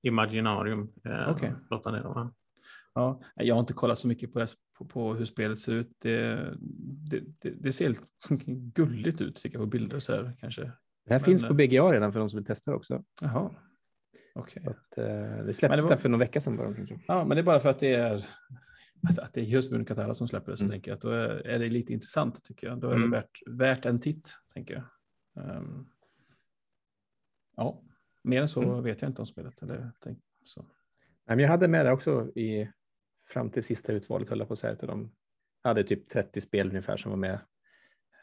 Imaginarium. Eh, okay. Ja, jag har inte kollat så mycket på, det, på, på hur spelet ser ut. Det, det, det, det ser helt gulligt ut, tycker jag, på bilder så här kanske. Det här Men, finns på eh, BGA redan för de som vill testa också. Jaha. Okay. Att, uh, det släpptes det var... för någon vecka sedan. Bara, ja, men det är bara för att det är att, att det är just Bruno Catala som släpper det, så mm. tänker jag att då är, är, det lite intressant tycker jag. Då är mm. det värt, värt en titt, tänker jag. Um, ja, mer än så mm. vet jag inte om spelet. Eller, tänk, så. Nej, men jag hade med det också i, fram till sista utvalet, höll jag på att säga. De hade typ 30 spel ungefär som var med.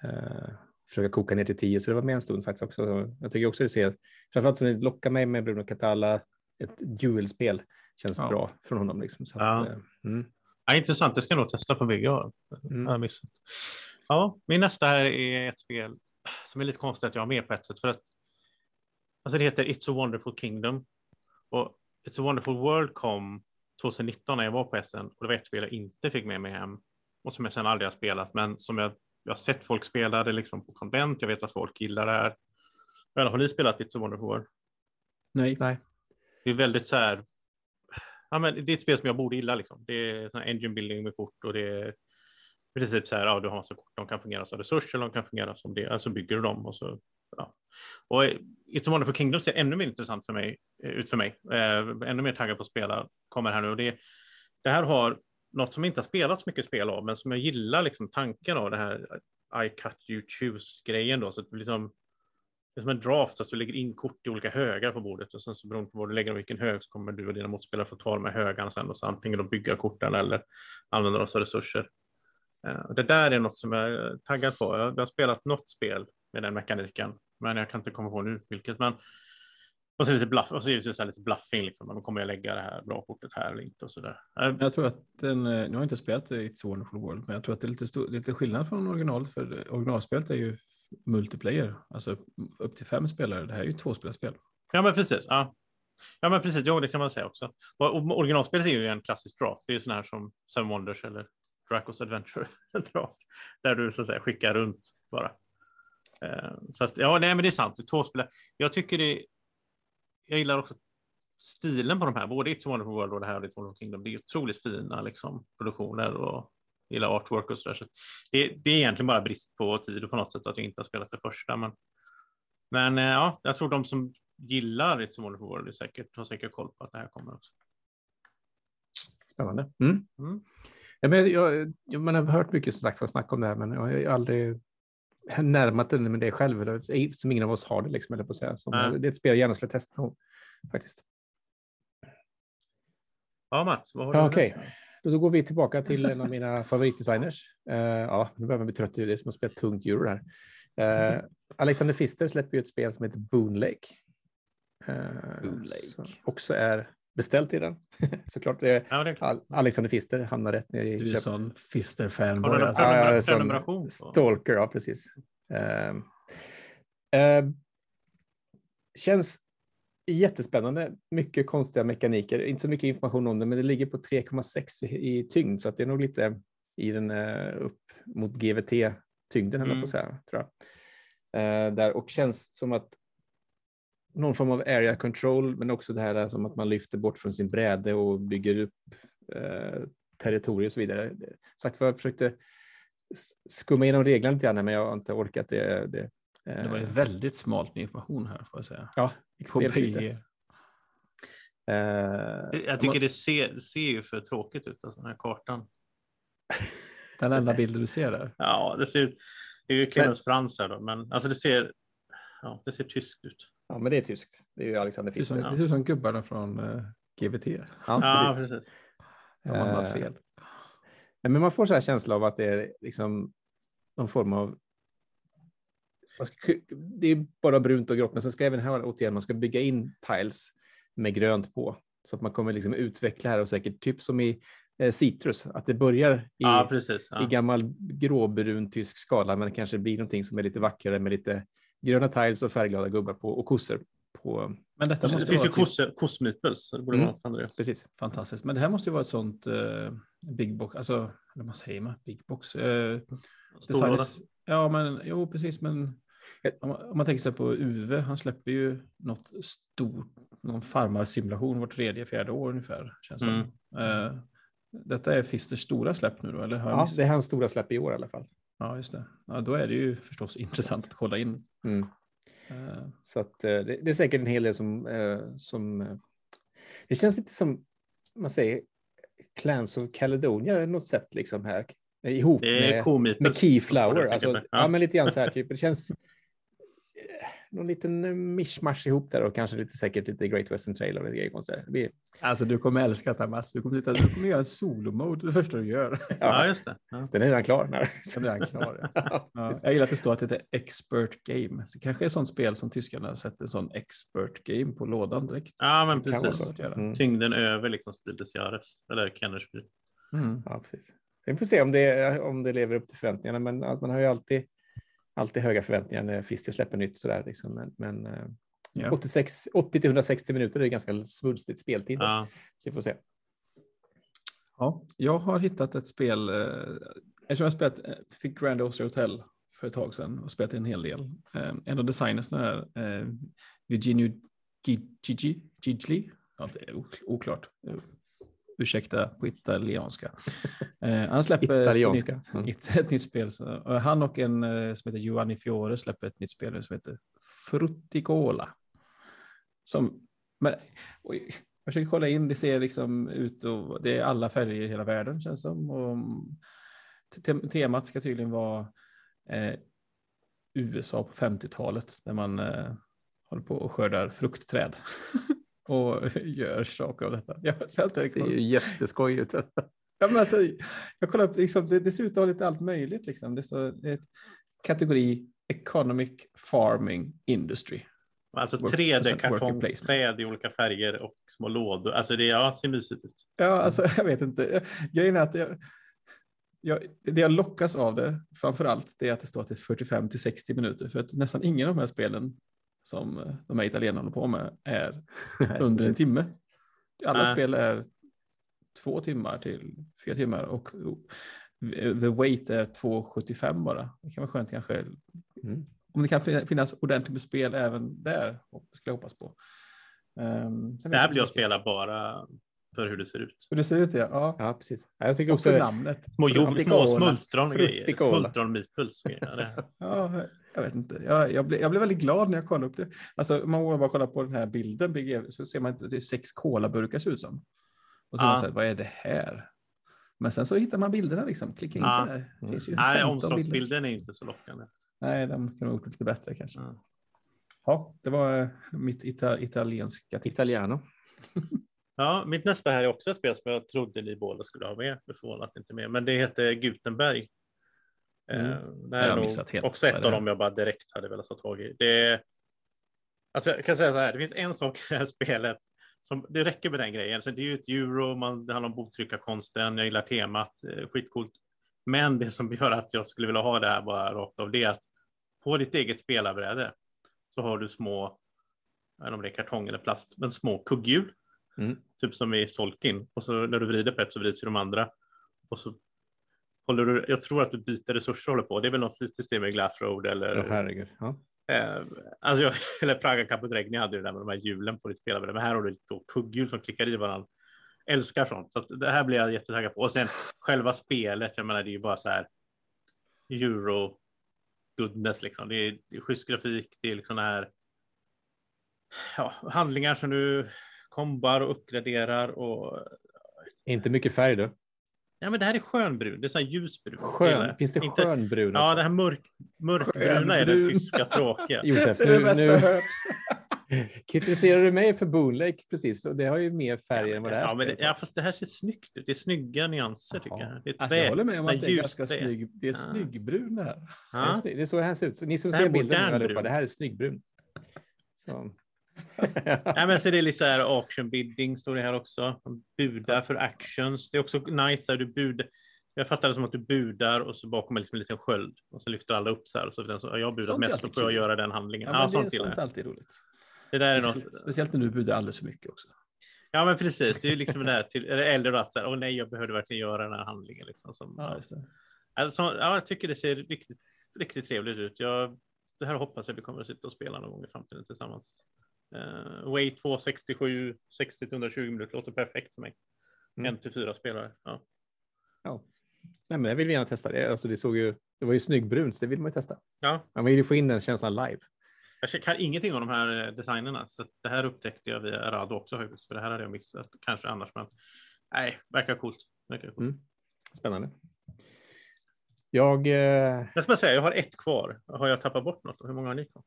Uh, försöka koka ner till 10, så det var med en stund faktiskt också. Jag tycker också det ser, framförallt som det lockar mig med Bruno Catala, ett duelspel känns ja. bra från honom. Liksom. Så ja. Att, uh, mm. ja, intressant, det ska jag nog testa på VGA. Mm. Jag missat. Ja, min nästa här är ett spel som är lite konstigt att jag har med på ett sätt. För att Alltså det heter It's a wonderful kingdom. Och It's a wonderful world kom 2019 när jag var på SN och det var ett spel jag inte fick med mig hem och som jag sedan aldrig har spelat, men som jag, jag har sett folk spela det liksom på konvent. Jag vet att folk gillar det här. Men har ni spelat It's a wonderful world? Nej. Nej. Det är väldigt så här. Ja, men det är ett spel som jag borde gilla. Liksom. Det är engine building med kort och det är i princip så här. Ja, du har massa kort. De kan fungera som resurser, de kan fungera som det. Alltså bygger du dem och så Ja. Och It's a Wonderful Kingdom ser ännu mer intressant för mig, eh, ut för mig. Eh, ännu mer taggad på att spela kommer här nu. Och det, det här har något som inte har spelats mycket spel av, men som jag gillar liksom tanken av det här I cut you choose grejen då. Så att liksom, det är som en draft, att du lägger in kort i olika högar på bordet och sen så beroende på var du lägger dem vilken hög så kommer du och dina motspelare få ta de här högarna sen och så antingen då bygga korten eller använda dem som resurser. Uh, det där är något som jag är taggad på. Jag, jag har spelat något spel med den mekaniken. Men jag kan inte komma på nu vilket. Men och så lite bluff och så är det så lite bluffing. Liksom. Men kommer jag lägga det här bra kortet här eller inte och så där. Jag tror att den. Nu har jag inte spelat It's a Wonderful World, men jag tror att det är lite, stor, lite skillnad från originalet. För originalspelet är ju multiplayer, alltså upp till fem spelare. Det här är ju tvåspelarspel. Ja, men precis. Ja. Ja, men precis. Jo, det kan man säga också. Och originalspelet är ju en klassisk draft. Det är ju sån här som Seven Wonders eller Dracos Adventure draft, där du så att säga skickar runt bara. Eh, så att, ja, nej, men det är sant. Tvåspelare. Jag tycker det. Jag gillar också stilen på de här, både It's a Wonderful World och det här och It's a Wonderful Kingdom. Det är otroligt fina liksom, produktioner och gillar artwork och så där. Så det, det, är egentligen bara brist på tid och på något sätt att jag inte har spelat det första. Men, men eh, ja, jag tror de som gillar It's a Wonderful World är säkert, har säkert koll på att det här kommer också. Spännande. Mm. Mm. Ja, men jag, jag, man har hört mycket som sagt snack om det här, men jag har aldrig närmat den med det själv, eller, som ingen av oss har det, liksom, eller på att säga. Som, mm. Det är ett spel jag gärna skulle testa någon, faktiskt. Ja, Mats, vad har du? Ja, Okej, okay. då, då går vi tillbaka till en av mina favoritdesigners. Uh, ja, nu börjar man bli trött det som har spelat tungt euro här. Uh, Alexander Fister släpper ju ett spel som heter Boon Lake. Uh, Boon Lake. Också är beställt i den. Såklart. Det ja, det Alexander Fister hamnar rätt ner i Du är sån Fister-fanboy. Har du alltså. ja, prenumeration? Stalker, ja precis. Uh, uh, känns jättespännande. Mycket konstiga mekaniker. Inte så mycket information om det, men det ligger på 3,6 i tyngd, så att det är nog lite i den uh, upp mot GVT-tyngden, mm. på att säga, tror jag. Uh, där, och känns som att någon form av area control, men också det här som att man lyfter bort från sin bräde och bygger upp eh, territorier och så vidare. Sagt för jag försökte skumma igenom reglerna lite grann, men jag har inte orkat det. Det, det var ju väldigt smalt med information här får jag säga. Ja, extremt lite. Eh, Jag tycker det ser, ser ju för tråkigt ut, alltså, den här kartan. Den enda bilden du ser där. Ja, det ser ut. Det är ju Clemens Frans här då, men alltså det ser. Ja, det ser tyskt ut. Ja, men det är tyskt. Det är ju Alexander Det ser ut som, Pfister. det ser ut som gubbarna från uh, GVT. Ja, Ja, precis. precis. De har Eh, fel. Nej, men man får så här känsla av att det är liksom någon form av det är bara brunt och grått, men sen ska även här återigen, man ska bygga in tiles med grönt på så att man kommer liksom utveckla här och säkert typ som i eh, citrus, att det börjar i, Ja, precis. Ja. i gammal gråbrun tysk skala, men det kanske blir någonting som är lite vackrare med lite gröna tiles och färgglada gubbar på och kossor på. Men detta Det måste finns ju vara typ Det Mm. Precis. fantastiskt. Men det här måste ju vara ett sånt uh, big box, alltså eller vad säger man? Big box. Uh, Storlåda. designers- Ja, men jo, precis. Men om, man- om man tänker sig på UV, han släpper ju något stort, någon farmarsimulation vart tredje, fjärde år ungefär. Känns som. Mm. Eh, detta är Fisters stora släpp nu då, eller? Har Ja, det är hans stora släpp i år i alla fall. Ja, just det. Ja, då är det ju förstås intressant att kolla in. Mm. Eh, Så att, eh, det, det är säkert en hel del som, eh, som det känns lite som, man säger, Clans of Caledonia på något sätt liksom här ihop med, med Keyflower. Alltså, ja. Ja. men lite grann så här typ. Det känns någon liten eh, mischmasch ihop där och kanske lite säkert lite Great Western Trail och lite grejer konstigt. Det blir, Alltså du kommer älska det här Mats. Du kommer, titta, du kommer göra en solo-mode det första du gör. Ja, ja, just det. Ja. den är redan klar. Nej. Sen är han klar. Ja. Ja, Ja, jag gillar att det står att det heter expert game. Så det kanske är ett sånt spel som tyskarna sätter sån expert game på lådan direkt. ja, men precis. Mm. Tyngden över liksom Spiel des Jahres. Eller Kennerspiel. Mm. Ja, precis. Vi får se om det, om det lever upp till förväntningarna, men att man har ju alltid, alltid höga förväntningar när Fister släpper nytt sådär. Liksom. Men, men eh, Ja. 86, 80 till 160 minuter är ganska svulstigt speltid. Ja. Så vi får se. Ja, jag har hittat ett spel. Eh, eftersom jag spelat, eh, fick Grand Austria Hotel för ett tag sedan och spelat en hel del. Eh, en av designersna är eh, Virginio Gigi, Gigli. Ja, det är ok- oklart. Ursäkta på italienska. Eh, han släpper Italienska. Ett, nytt, Mm. ett, ett nytt spel. Så, han och en eh, som heter Giovanni Fiore släpper ett nytt spel nu som heter Fruticola. Som, men, oj, jag försöker kolla in, det ser liksom ut och det är alla färger i hela världen känns som. Och, te- temat ska tydligen vara eh, USA på 50-talet när man eh, håller på och skördar fruktträd och gör saker av detta. Jag, Det ser ju jätteskoj ut. Ja, men alltså, jag kollar upp, liksom, det, det ser ut att ha lite allt möjligt. Liksom. Det, står, det är ett kategori Economic Farming Industry. Alltså Work- 3D-kartongsträd i olika färger och små lådor. Alltså det, ja, ser mysigt ut. Ja, alltså, jag vet inte. Grejen är att jag, jag, det jag lockas av det framför allt det är att det står att det är 45 till 60 minuter. För att nästan ingen av de här spelen som eh, de här italienarna håller på med är under en timme. Alla Nej. spel är två timmar till fyra timmar och the weight är 2,75 bara. Det kan vara skönt kanske. Mm. Om det kan fin- finnas ordentligt med spel även där, skulle jag hoppas på. Um, Det här blir jag spela bara för hur det ser ut. Hur det ser ut, ja. ja. Ja, precis. Ja, Jag tycker Och för också namnet. Små, små smultron och grejer. Smultron meeples. Ja, jag vet inte. Jag, jag, blev, jag blev väldigt glad när jag kollade upp det. Alltså, om man bara kollar på den här bilden så ser man att det är sex kolaburkar ser ut som. Och så, Ja. ja. så här, vad är det här? Men sen så hittar man bilderna liksom. Klicka in Ja. så här. Det finns ju Nej, 15 bilder. omslagsbilden är inte så lockande. Nej, den kan ha gjort lite bättre kanske. Ja. Ja, det var eh, mitt ita italienska tips. Italiano. Ja, mitt nästa här är också ett spel som jag trodde ni båda skulle ha med. Att inte med, men det heter Gutenberg. Mm. Eh, Det Jag är nog också ett av dem jag bara direkt hade velat ta tag i. Det alltså jag kan säga så här, det finns en sak i det här spelet som det räcker med den grejen. Alltså det är ju ett euro, man, det handlar om boktryckarkonsten, jag gillar temat, eh, skitcoolt. Men det som gör att jag skulle vilja ha det här bara rakt av det är att på ditt eget spelarbräde så har du små, jag vet inte om det är kartong eller plast, men små kugghjul. Mm. Typ som i Solkin. Och så när du vrider på ett så vrids ju de andra. Och så håller du, jag tror att du byter resurser håller på. Det är väl något lite stil med Glass Road eller, Ja, herregud. Ja. eh, alltså jag, eller Praga Caput Regni hade det där med de här hjulen på ditt spelarbräde. Men här har du då kugghjul som klickar i varandra. älskar sånt. Så att det här blir jag jättetaggad på. Och sen själva spelet, jag menar det är ju bara så här euro goodness liksom. Det är, det är schysst grafik, det är liksom här ja, handlingar som du kombar och uppgraderar och Inte mycket färg då. Ja, men det här är skönbrun. Det är så här ljusbrun. Skön, finns det Inte- skönbrun Ja, också? det här mörk, mörkbruna är det Skönbrun. tyska tråkiga. Josef, Det är det nu, bästa jag nu hört. kritiserar du mig för Boon Lake precis och det har ju mer färger än vad det här Ja, men det, ja, fast det här ser snyggt ut. Det är snygga nyanser tycker Jaha. jag. Det är Alltså, jag håller med om att det är ganska trä. snygg. Det är Ja. snyggbrun det här. Ja. Det är så det här ser ut. Så ni som ser är bilden allihopa, det här är snyggbrun. Så. Nej, men så det är lite så här auction bidding står det här också. Buda för actions. Det är också nice där du bud. Jag fattar det som att du budar och så bakom är liksom en liten sköld och så lyfter alla upp så här. Och så ja, jag budat Sånt är mest, då får jag göra den handlingen. Ja, Ja, men det sånt är sånt alltid roligt. Det där är Speciellt, något. speciellt när du budar alldeles för mycket också. Ja, men precis. Det är ju liksom det här till, eller att så här, åh nej, jag behövde verkligen göra den här handlingen liksom. Som, Ja. Alltså, ja, jag tycker det ser riktigt, riktigt trevligt ut. Jag, det här hoppas jag vi kommer att sitta och spela någon gång i framtiden tillsammans. Uh, Wait 267, 60 till 120 minuter låter perfekt för mig. Mm. En till fyra spelare. Ja. Ja. Nej, men jag vill gärna testa det. Alltså, det, såg ju, det var ju snyggbrunt, så det vill man ju testa. ja, Man vill ju få in den känslan live. jag kan ingenting om de här eh, designerna, så det här upptäckte jag via Rado också faktiskt, för det här hade jag missat kanske annars, men nej, verkar coolt. Verkar coolt. Mm. Spännande. Jag... Eh, Jag ska säga, jag har ett kvar. Har jag tappat bort något? Hur många har ni kvar?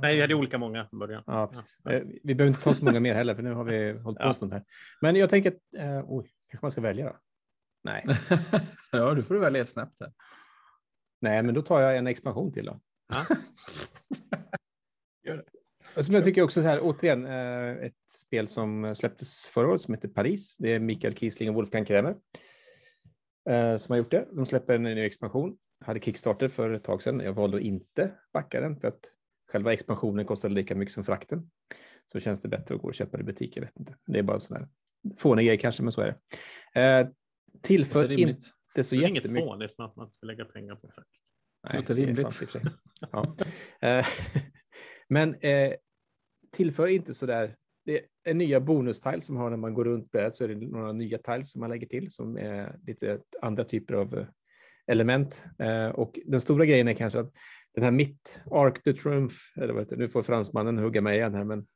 Nej, jag hade olika många från början. Ja, precis. Ja. Vi behöver inte ta så många mer heller, för nu har vi hållit på Ja. stund här. Men jag tänker att, eh, oj, kanske man ska välja då? Nej, ja, du får du välja ett snabbt här. nej, men då tar jag en expansion till då. Ja. Gör det. Och Som jag tycker också så här, återigen, eh, ett spel som släpptes förra året som heter Paris. Det är Mikael Kiesling och Wolfgang Kremer eh, som har gjort det. De släpper en ny expansion. Hade Kickstarter för ett tag sedan. Jag valde att inte backa den för att själva expansionen kostade lika mycket som frakten. Så känns det bättre att gå och köpa det i butik. Jag vet inte. Det är bara en sån här fånig grej kanske, men så är det. Eh, tillför Låter rimligt. inte så Det är inget jättemycket. fån, det är som att man ska lägga pengar på frakt. Nej, det är rimligt. sig. Ja. Eh, Men eh, tillför inte så där. Det är nya bonus-tiles som har när man går runt brädet så är det några nya tiles som man lägger till som är lite andra typer av eh, element. Eh, och den stora grejen är kanske att den här mitt, Arc de Trumf, eller vad heter det, nu får fransmannen hugga mig igen här, men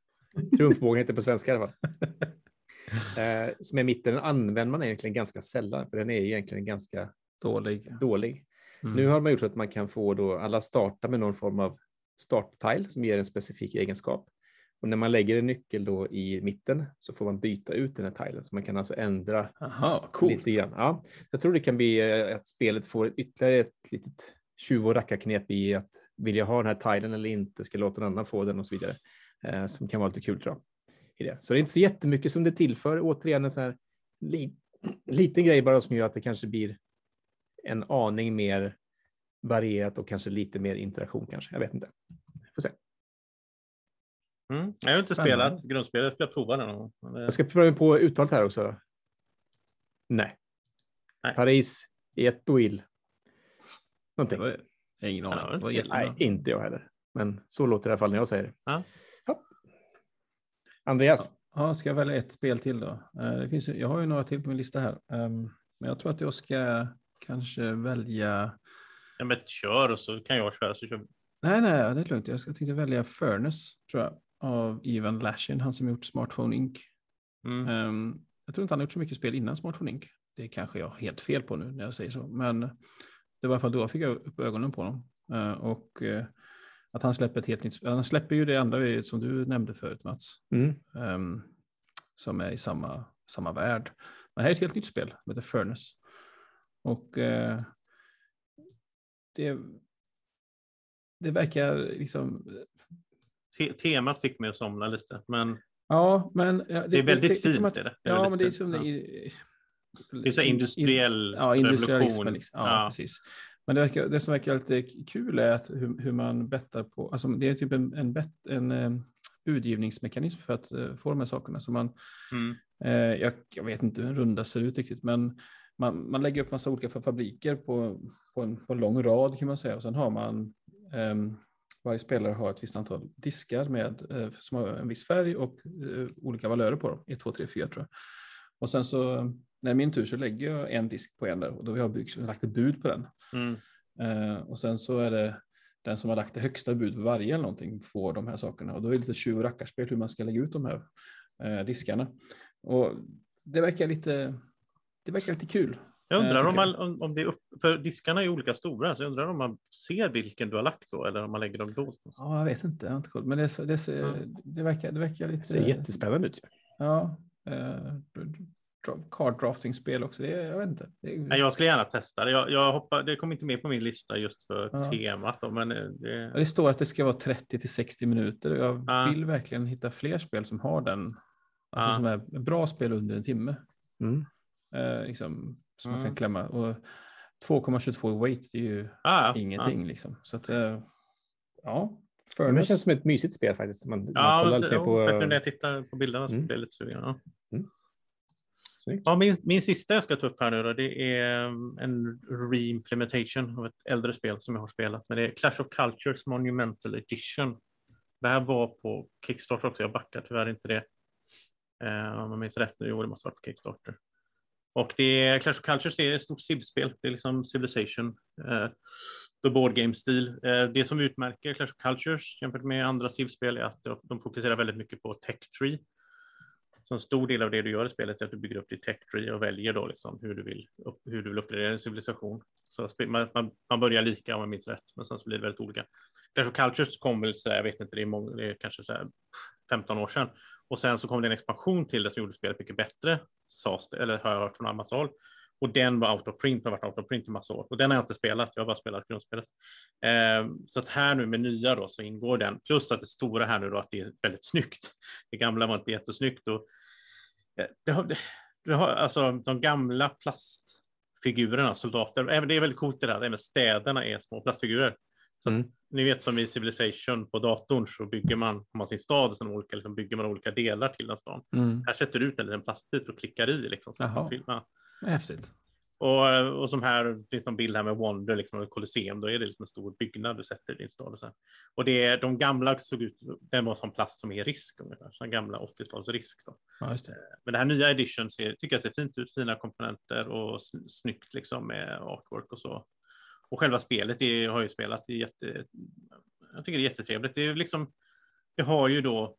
trumfbågen heter på svenska i alla fall. Eh, som är mitten, den använder man egentligen ganska sällan, för den är egentligen ganska Dålig. dålig. Mm. Nu har man gjort så att man kan få då alla starta med någon form av starttile som ger en specifik egenskap. Och när man lägger en nyckel då i mitten så får man byta ut den här tilen. Så man kan alltså ändra Aha, lite grann. Ja, jag tror det kan bli eh, att spelet får ytterligare ett litet tjuv och rackarknep i att vill jag ha den här tilen eller inte, ska jag låta någon annan få den och så vidare. Eh, som kan vara lite kul tror jag. I det. Så det är inte så jättemycket som det tillför. Återigen en sån här li liten grej bara som gör att det kanske blir en aning mer varierat och kanske lite mer interaktion kanske. Jag vet inte. Får se. Mm. Jag har inte Spännande. spelat grundspelet, jag ska prova det någon gång. Jag ska pröva på uttalet här också. Nej. Nej. Paris, Etoile. Det Någonting. var, jag har ingen Ja, aning. det Det var jättebra. Nej, inte jag heller. Men så låter det i alla fall när jag säger det. Ja. Ja. Andreas, Ja, ska jag välja ett spel till då? Eh, Det finns, jag har ju några till på min lista här. Ehm, Men jag tror att jag ska kanske välja... Ja, men kör och så kan jag köra så kör. Nej, nej, det är lugnt. Jag ska tänkte välja Furnace, tror jag, av Ivan Lashin, han som gjort Smartphone Inc. Mm. Ehm, jag tror inte han har gjort så mycket spel innan Smartphone Inc. Det kanske jag har helt fel på nu när jag säger så, men det var i alla fall då jag fick upp ögonen på honom. Eh, och eh, att han släpper ett helt nytt spel. Han släpper ju det andra vi- som du nämnde förut, Mats, mm. ehm, som är i samma, samma värld. Men det här är ett helt nytt spel, som heter Furnace. Och eh, det, det verkar liksom... Te- temat fick mig att somna lite, men Ja, men... Ja, det är väldigt som fint. att- är det. Det är Ja, men det är som Ja. Det är... Så industriell Ja, industrialismen. revolution. Liksom. Ja, precis. Men det, verkar, det som verkar lite kul är att hur, hur man bettar på, alltså det är typ en, en, bet, en eh, budgivningsmekanism för att eh, få de här sakerna. Så man, Mm. eh, jag, jag vet inte hur en runda ser ut riktigt, men man, man lägger upp massa olika fabriker på, på, en, på en lång rad kan man säga. Och sen har man, ehm, varje spelare har ett visst antal diskar med, eh, som har en viss färg och eh, olika valörer på dem. 1, 2, 3, 4 tror jag. Och sen så när det är min tur så lägger jag en disk på en där och då har jag byggt, lagt ett bud på den. Mm. Eh, och sen så är det den som har lagt det högsta bud på varje eller någonting får de här sakerna och då är det lite tjuv och rackarspel hur man ska lägga ut de här eh, diskarna. Och det verkar lite, det verkar lite kul. Jag Eh, undrar om, tycker man, om, om det är upp, för diskarna är olika stora, så jag undrar om man ser vilken du har lagt då, eller om man lägger dem dolt. Ja, jag vet inte, jag har inte koll, men det, det, Ja. det, verkar, det verkar Det lite. ser jättespännande ut. Ja, eh, card drafting-spel också. Det jag vet inte. Det Nej, jag skulle gärna testa det. Jag, jag hoppar, det kom inte med på min lista just för Ja. temat. Då, men eh, det, Det står att det ska vara 30 till 60 minuter och jag Ja. vill verkligen hitta fler spel som har den. Alltså Ja. som är bra spel under en timme. Mm. Eh, liksom, som man Mm. kan klämma. Och 2,22 i weight, det är ju ah, ingenting liksom. Så att, eh, ja. Men det Furnace. känns som ett mysigt spel faktiskt. Man, man Ja, kollar men, lite på... när jag tittar på bilderna så Mm. blir jag lite sugen. Ja. Snyggt. Ja, min, min sista jag ska ta upp här nu då, det är mm, en reimplementation av ett äldre spel som jag har spelat. Men det är Clash of Cultures Monumental Edition. Det här var på Kickstarter också, jag backar tyvärr inte det. Eh, om jag minns rätt nu, jo det måste vara på Kickstarter. Och det är, Clash of Cultures är ett stort Civ-spel, det är liksom Civilization, eh, the board game-stil. Eh, det som utmärker Clash of Cultures jämfört med andra Civ-spel är att de fokuserar väldigt mycket på tech tree. Så en stor del av det du gör i spelet är att du bygger upp ditt tech tree och väljer då liksom hur du vill, upp, hur du vill uppgradera en civilisation. Så man, man, man börjar lika om jag minns rätt, men sen så blir det väldigt olika. Clash of Cultures kom väl så här, jag vet inte, det är, många, det är kanske så här 15 år sedan. Och sen så kom det en expansion till det som gjorde spelet mycket bättre, sas det, eller har jag hört från annat håll. Och den var out of print, har varit out of print i massa år. Och den har jag inte spelat, jag har bara spelat grundspelet. Eh, så att här nu med nya då så ingår den, plus att det stora här nu då att det är väldigt snyggt. Det gamla var inte jättesnyggt. Och, det har, det, det har, alltså de gamla plastfigurerna, soldater, även det är väldigt coolt det där, även städerna är små plastfigurer. Så att, Mm. Ni vet som i Civilization på datorn så bygger man, har man sin stad sen olika, liksom, bygger man olika delar till den stan. Mm. Här sätter du ut en liten plastbit och klickar i liksom. Så att filmar. Häftigt. Och, och som här finns en bild här med Wonder, liksom Colosseum, då är det liksom en stor byggnad du sätter i din stad. Och, så här. och det är, de gamla såg ut, den var som plast som är risk ungefär, så den gamla 80-tals risk. Då. Ja, det. Men det här nya edition ser, tycker jag ser fint ut, fina komponenter och sn- snyggt liksom med artwork och så. Och själva spelet det har ju spelat, det är jätte, jag tycker det är jättetrevligt. Det är liksom, det har ju då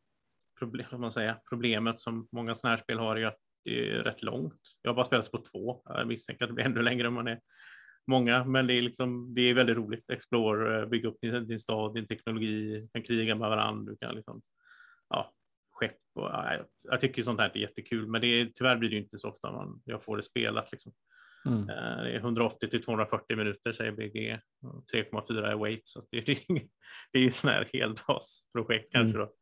problem, man säger, problemet som många sådana här spel har är att det är rätt långt. Jag har bara spelat på två. Jag misstänker att det blir ännu längre om man är många, men det är liksom, det är väldigt roligt. Explore, eh, bygga upp din, din stad, din teknologi, kan kriga med varandra, du kan liksom, ja, skepp och ja, jag, jag tycker sånt här är jättekul, men det är, tyvärr blir det inte så ofta man, jag får det spelat liksom. Mm. Eh, Det är 180 till 240 minuter säger BG. och 3,4 är weight. Så det, är det är ju sån här heldagsprojekt kanske då.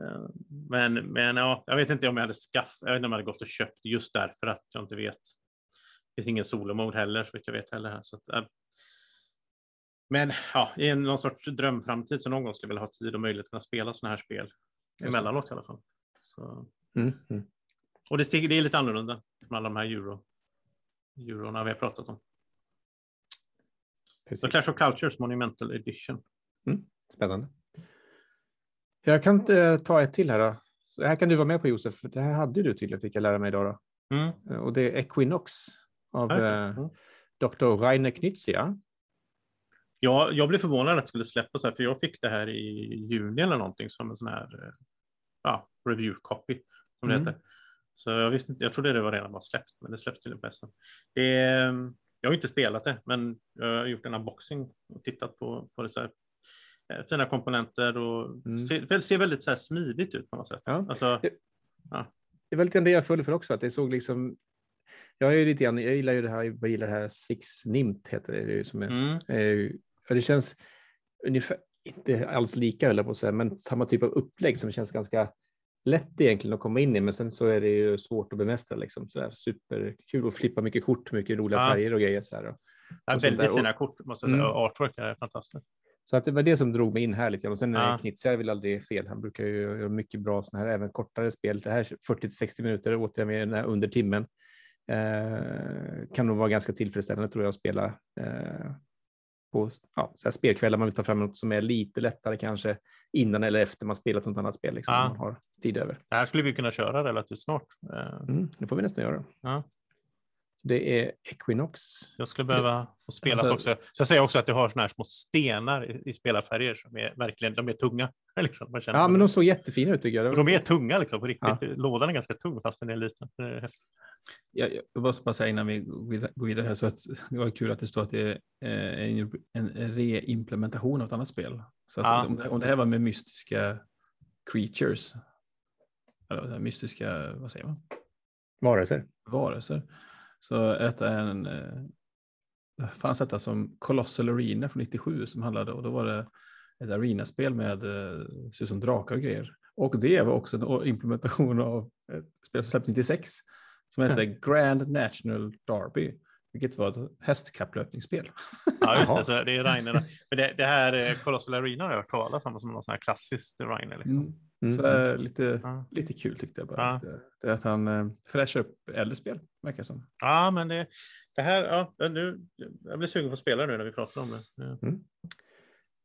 Eh, Men, men ja, jag vet inte om jag hade skaffat, jag vet inte om jag hade gått och köpt just därför att jag inte vet. Det finns ingen solomode heller så vitt jag vet heller. Här, så att, eh, men ja, i någon sorts drömframtid så någon gång skulle jag vilja ha tid och möjlighet att kunna spela sådana här spel. Emellanåt i alla fall. Mm. Mm. och det, det är lite annorlunda från alla de här euro, eurona vi har pratat om. Precis. Så Clash of Cultures Monumental Edition. Spännande. Jag kan eh, ta ett till här då. Så här kan du vara med på Josef, för det här hade du tydligen, fick jag lära mig idag. Då. Mm. Eh, Och det är Equinox av eh, mm. Dr. Rainer Knizia. Ja, jag blev förvånad att det skulle släppas här, för jag fick det här i juni eller någonting som en sån här ja, review copy. Som det Mm. heter. Så jag visste inte, jag trodde det var redan var släppt, men det släpps tydligen på SM. Det är, jag har inte spelat det, men jag har gjort en unboxing och tittat på, på det så här, fina komponenter och Mm. ser, ser väldigt så smidigt ut på något sätt. Ja. Alltså, Det var lite grann det jag föll för också, att det såg liksom... Jag, är lite grann, jag gillar ju det här, jag gillar det här Six Nimt, heter det, ju som är, mm, eh, och det känns ungefär, inte alls lika höll jag på att säga, men samma typ av upplägg som känns ganska lätt egentligen att komma in i, men sen så är det ju svårt att bemästra liksom så här superkul att flippa mycket kort, mycket roliga Ja. färger och grejer så här. ja, och sånt väldigt där. fina kort måste jag säga. Mm. Och Artwork är fantastiskt. Så att det var det som drog mig in här lite grann. Och sen Ja. Knizia väl aldrig fel. Han brukar ju göra mycket bra sådana här, även kortare spel. Det här 40-60 minuter, återigen med under timmen. Eh, kan nog vara ganska tillfredsställande tror jag att spela. Eh, på ja, så här spelkvällar man vill ta fram något som är lite lättare kanske innan eller efter man spelat något annat spel. Liksom, Ja. man har tid över. Det här skulle vi kunna köra relativt snart. Eh, Mm, det får vi nästan göra. Ja. Det är Equinox. Jag skulle behöva få spela Alltså- också. Så jag säger också att du har såna här små stenar i, i spelarfärger som är verkligen, de är tunga. Liksom. Man känner Ja, men de såg jättefina ut tycker jag. Och de är tunga liksom på riktigt. Ja. Lådan är ganska tung fast den är liten. Det är häftigt. Jag, jag måste bara säga innan vi går vidare- här så att det var kul att det står att det är eh, en, en reimplementation av ett annat spel. Så att Ja. om, det, om det här var med mystiska creatures, eller mystiska, vad säger man, Varelser. varelser, så är detta en, eh, det fanns detta som Colossal Arena från 97 som handlade, och då var det ett arenaspel med, eh, ser ut som drakar och grejer. Och det var också en implementation av ett spel som släpptes 96 som hette Grand National Derby, vilket var ett hästkapplöpningsspel. Ja, just det. Så det är Rainerna. Men det, det här eh, Colossal Arena har jag hört talas om som någon sån här klassiskt Rainer. Liksom. Mm. Mm. Så äh, lite, Ja. lite kul tyckte jag bara. Ja. Det, det är att han äh, fräschar upp äldre spel, verkar som. Ja, men det, det här, ja, nu, jag blir sugen på att spela nu när vi pratar om det. Ja.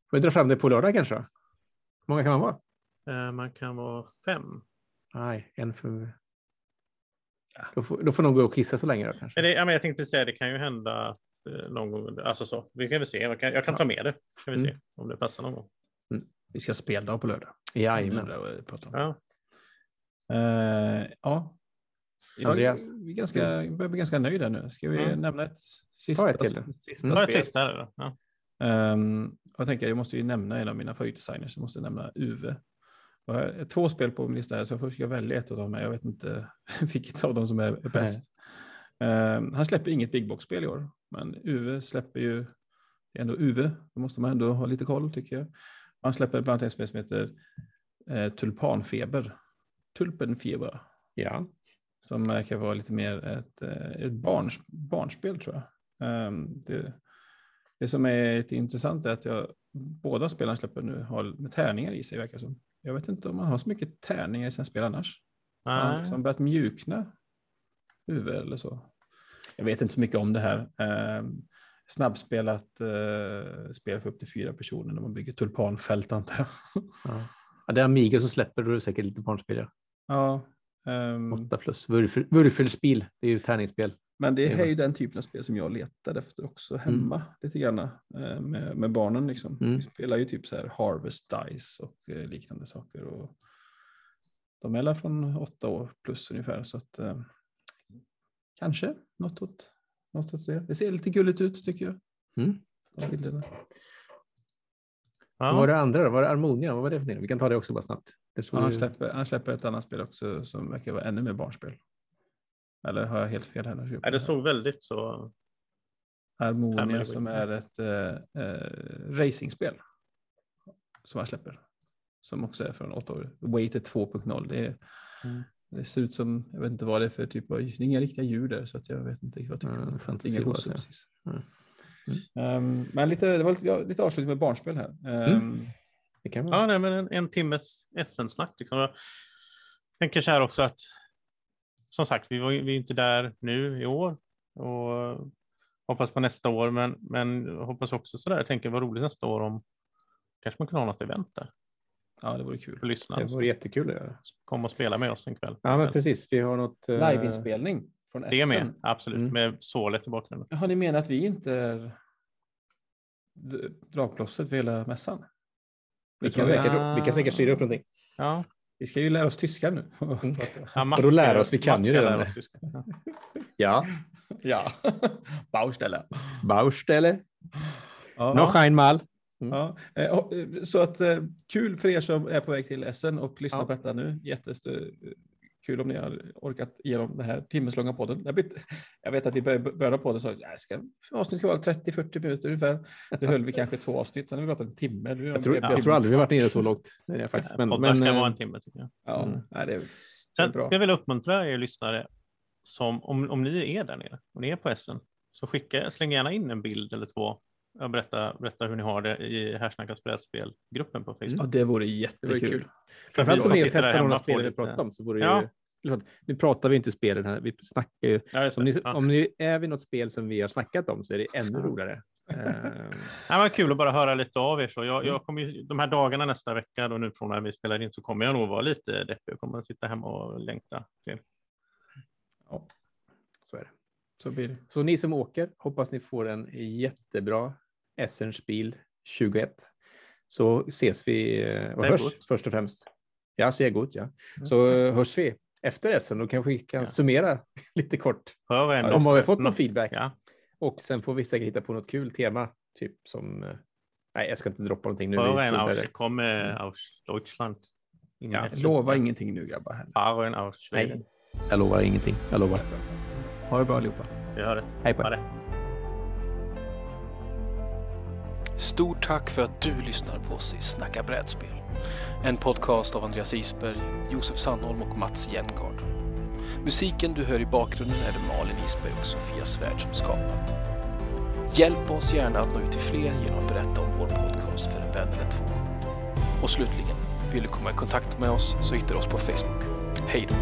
Får vi dra fram det på lördag kanske? Hur många kan man vara? Eh, Man kan vara fem. Nej, en för... Ja, då, får, då får någon gå och kissa så länge då kanske. Men det, ja, men jag tänkte säga, det kan ju hända att, eh, någon gång. Alltså så, vi kan väl se. Jag kan, jag kan ta med det. Ska vi Mm. se om det passar någon gång. Vi ska ha speldag på lördag. Jajamän. Det är det vi pratar om. Ja. Eh, ja. Jag, Andreas? vi är ganska, börjar bli ganska nöjda nu. Ska vi Mm. nämna ett sista, Ta ett till. sista Ta ett spel? sista. Ja. Och jag tänker jag måste ju nämna en av mina favoritdesigners. Jag måste nämna. Och jag har två spel på min lista här, så jag får försöka välja ett av dem. Jag vet inte vilket av dem som är bäst. Ehm, han släpper inget big box-spel i år, men Uwe släpper ju. Det är ändå Uwe, då måste man ändå ha lite koll tycker jag. Han släpper bland annat ett spel som heter eh, Tulpanfeber. Tulpenfeber. Ja. Som verkar vara lite mer ett, eh, ett barns, barnspel tror jag. Ehm, det, det som är lite intressant är att jag, båda spelarna släpper nu har med tärningar i sig verkar som. Jag vet inte om man har så mycket tärningar i sina spel annars. Har Nej. liksom börjat mjukna huvud eller så. Jag vet inte så mycket om det här. Ehm, snabbspelat eh, spel för upp till fyra personer när man bygger tulpanfält antar jag. ja. ja det är Amiga som släpper, då är det säkert lite barnspel. Ja. ja, ehm, 8 plus. Vurfel, vurfelspel, det är ju tärningsspel. Men det är ju den typen av spel som jag letar efter också hemma lite grann eh, med, med barnen. Liksom. Mm. Vi spelar ju typ så här Harvest Dice och eh, liknande saker. Och de är från åtta år plus ungefär. Så att, eh, kanske något åt, något åt det. Det ser lite gulligt ut tycker jag. Mm. De bilderna. Vad var Ja. det andra då? Var det Harmonia? Vad var det för någonting? Vi kan ta det också bara snabbt. Ja, han, släpper, han släpper ett annat spel också som verkar vara ännu mer barnspel. Eller har jag helt fel här? Nej, det såg väldigt så. Harmonia Family som är ett eh, eh, racingspel. Som han släpper. Som också är från åtta år. Weighted 2.0. Det, är- Mm. Det ser ut som, jag vet inte vad det är för typ av, det är inga riktiga djur där så att jag vet inte vad jag tycker. Mm, Inga precis. Mm. Ehm, men lite, det var lite, ja, lite avslutning med barnspel här. Ehm, det kan vara. Ja, nej, men en, en timmes SM-snack. Liksom. Jag tänker så här också att som sagt, vi, var, vi är inte där nu i år och hoppas på nästa år, men, men hoppas också så där. Jag tänker vad roligt nästa år om kanske man kan ha något event där Ja, det vore kul. för lyssnarna. Det vore jättekul att göra. Komma och spela med oss en kväll. Ja, men precis. Vi har något. eh, Liveinspelning från Det är SM. med, absolut, Mm. med sålet i bakgrunden. Har ni menat att vi inte är dragplåstret för hela mässan? Vi Det kan, säkert, vi kan säkert styra upp någonting. Ja, Vi ska ju lära oss tyska nu. ja Mats Och då lär ska- oss, vi kan ju redan lära det. oss tyska. Ja. Ja. ja, Baustelle. Baustelle. Ja. Noch einmal. Ja. eh, eh, Så att eh, kul för er som är på väg till Essen och lyssnar Ja. på detta nu. Jättekul om ni har orkat igenom den här timmeslånga podden. Jag vet, att vi började började podden så jag ska, avsnitt ska vara 30-40 minuter ungefär. Det höll vi kanske två avsnitt, sen har vi pratat en timme. Nu är Jag tror, jag timme tror aldrig vi varit nere så långt. Det är faktiskt. Men, Poddar men, ska vara en timme tycker jag. Ja, Mm. nej, det är, Sen bra. ska jag vilja uppmuntra er lyssnare som om, om ni är där nere och ni är på Essen så skicka, släng gärna in en bild eller två och berätta, berätta hur ni har det i Härsnackas brädspelgruppen på Facebook. ja, det vore Det vore jättekul. kul. Framförallt Vi om ni testar några spel vi pratat om så vore det Ja. ju... Nu pratar vi inte spelen här, vi snackar ju. Ja, Om ni, det. Ja. om ni är vid något spel som vi har snackat om så är det ännu roligare. Eh, Ja, men kul att bara höra lite av er. Så jag, jag kommer ju, de här dagarna nästa vecka, då nu från när vi spelar in, så kommer jag nog vara lite deppig. Jag kommer att sitta hemma och längta till. så är det. Så blir det. Så ni som åker, hoppas ni får en jättebra Essenspiel 21. Så ses vi eh, och hörs gut. först och främst. Ja, sehr gut, ja. Så eh, hörs vi efter Essen och kanske vi kan Ja. summera lite kort vad om har vi fått någon Nå- feedback. Ja, Och sen får vi säkert hitta på något kul tema, typ som... eh, Nej, jag ska inte droppa någonting nu. hör vad en aus, det. kommer aus Deutschland. Ja. Lova ingenting nu grabbar. Här. Aus. Nej, jag lovar ingenting. Jag lovar. Ha det bra allihopa. Vi hörs. Hej på er. Stort tack för att du lyssnar på oss i Snacka brädspel. En podcast av Andreas Isberg, Josef Sandholm och Mats Jengard. Musiken du hör i bakgrunden är det Malin Isberg och Sofia Svärd som skapat. Hjälp oss gärna att nå ut till fler genom att berätta om vår podcast för en vän eller två. Och slutligen, vill du komma i kontakt med oss så hittar du oss på Facebook. Hej då!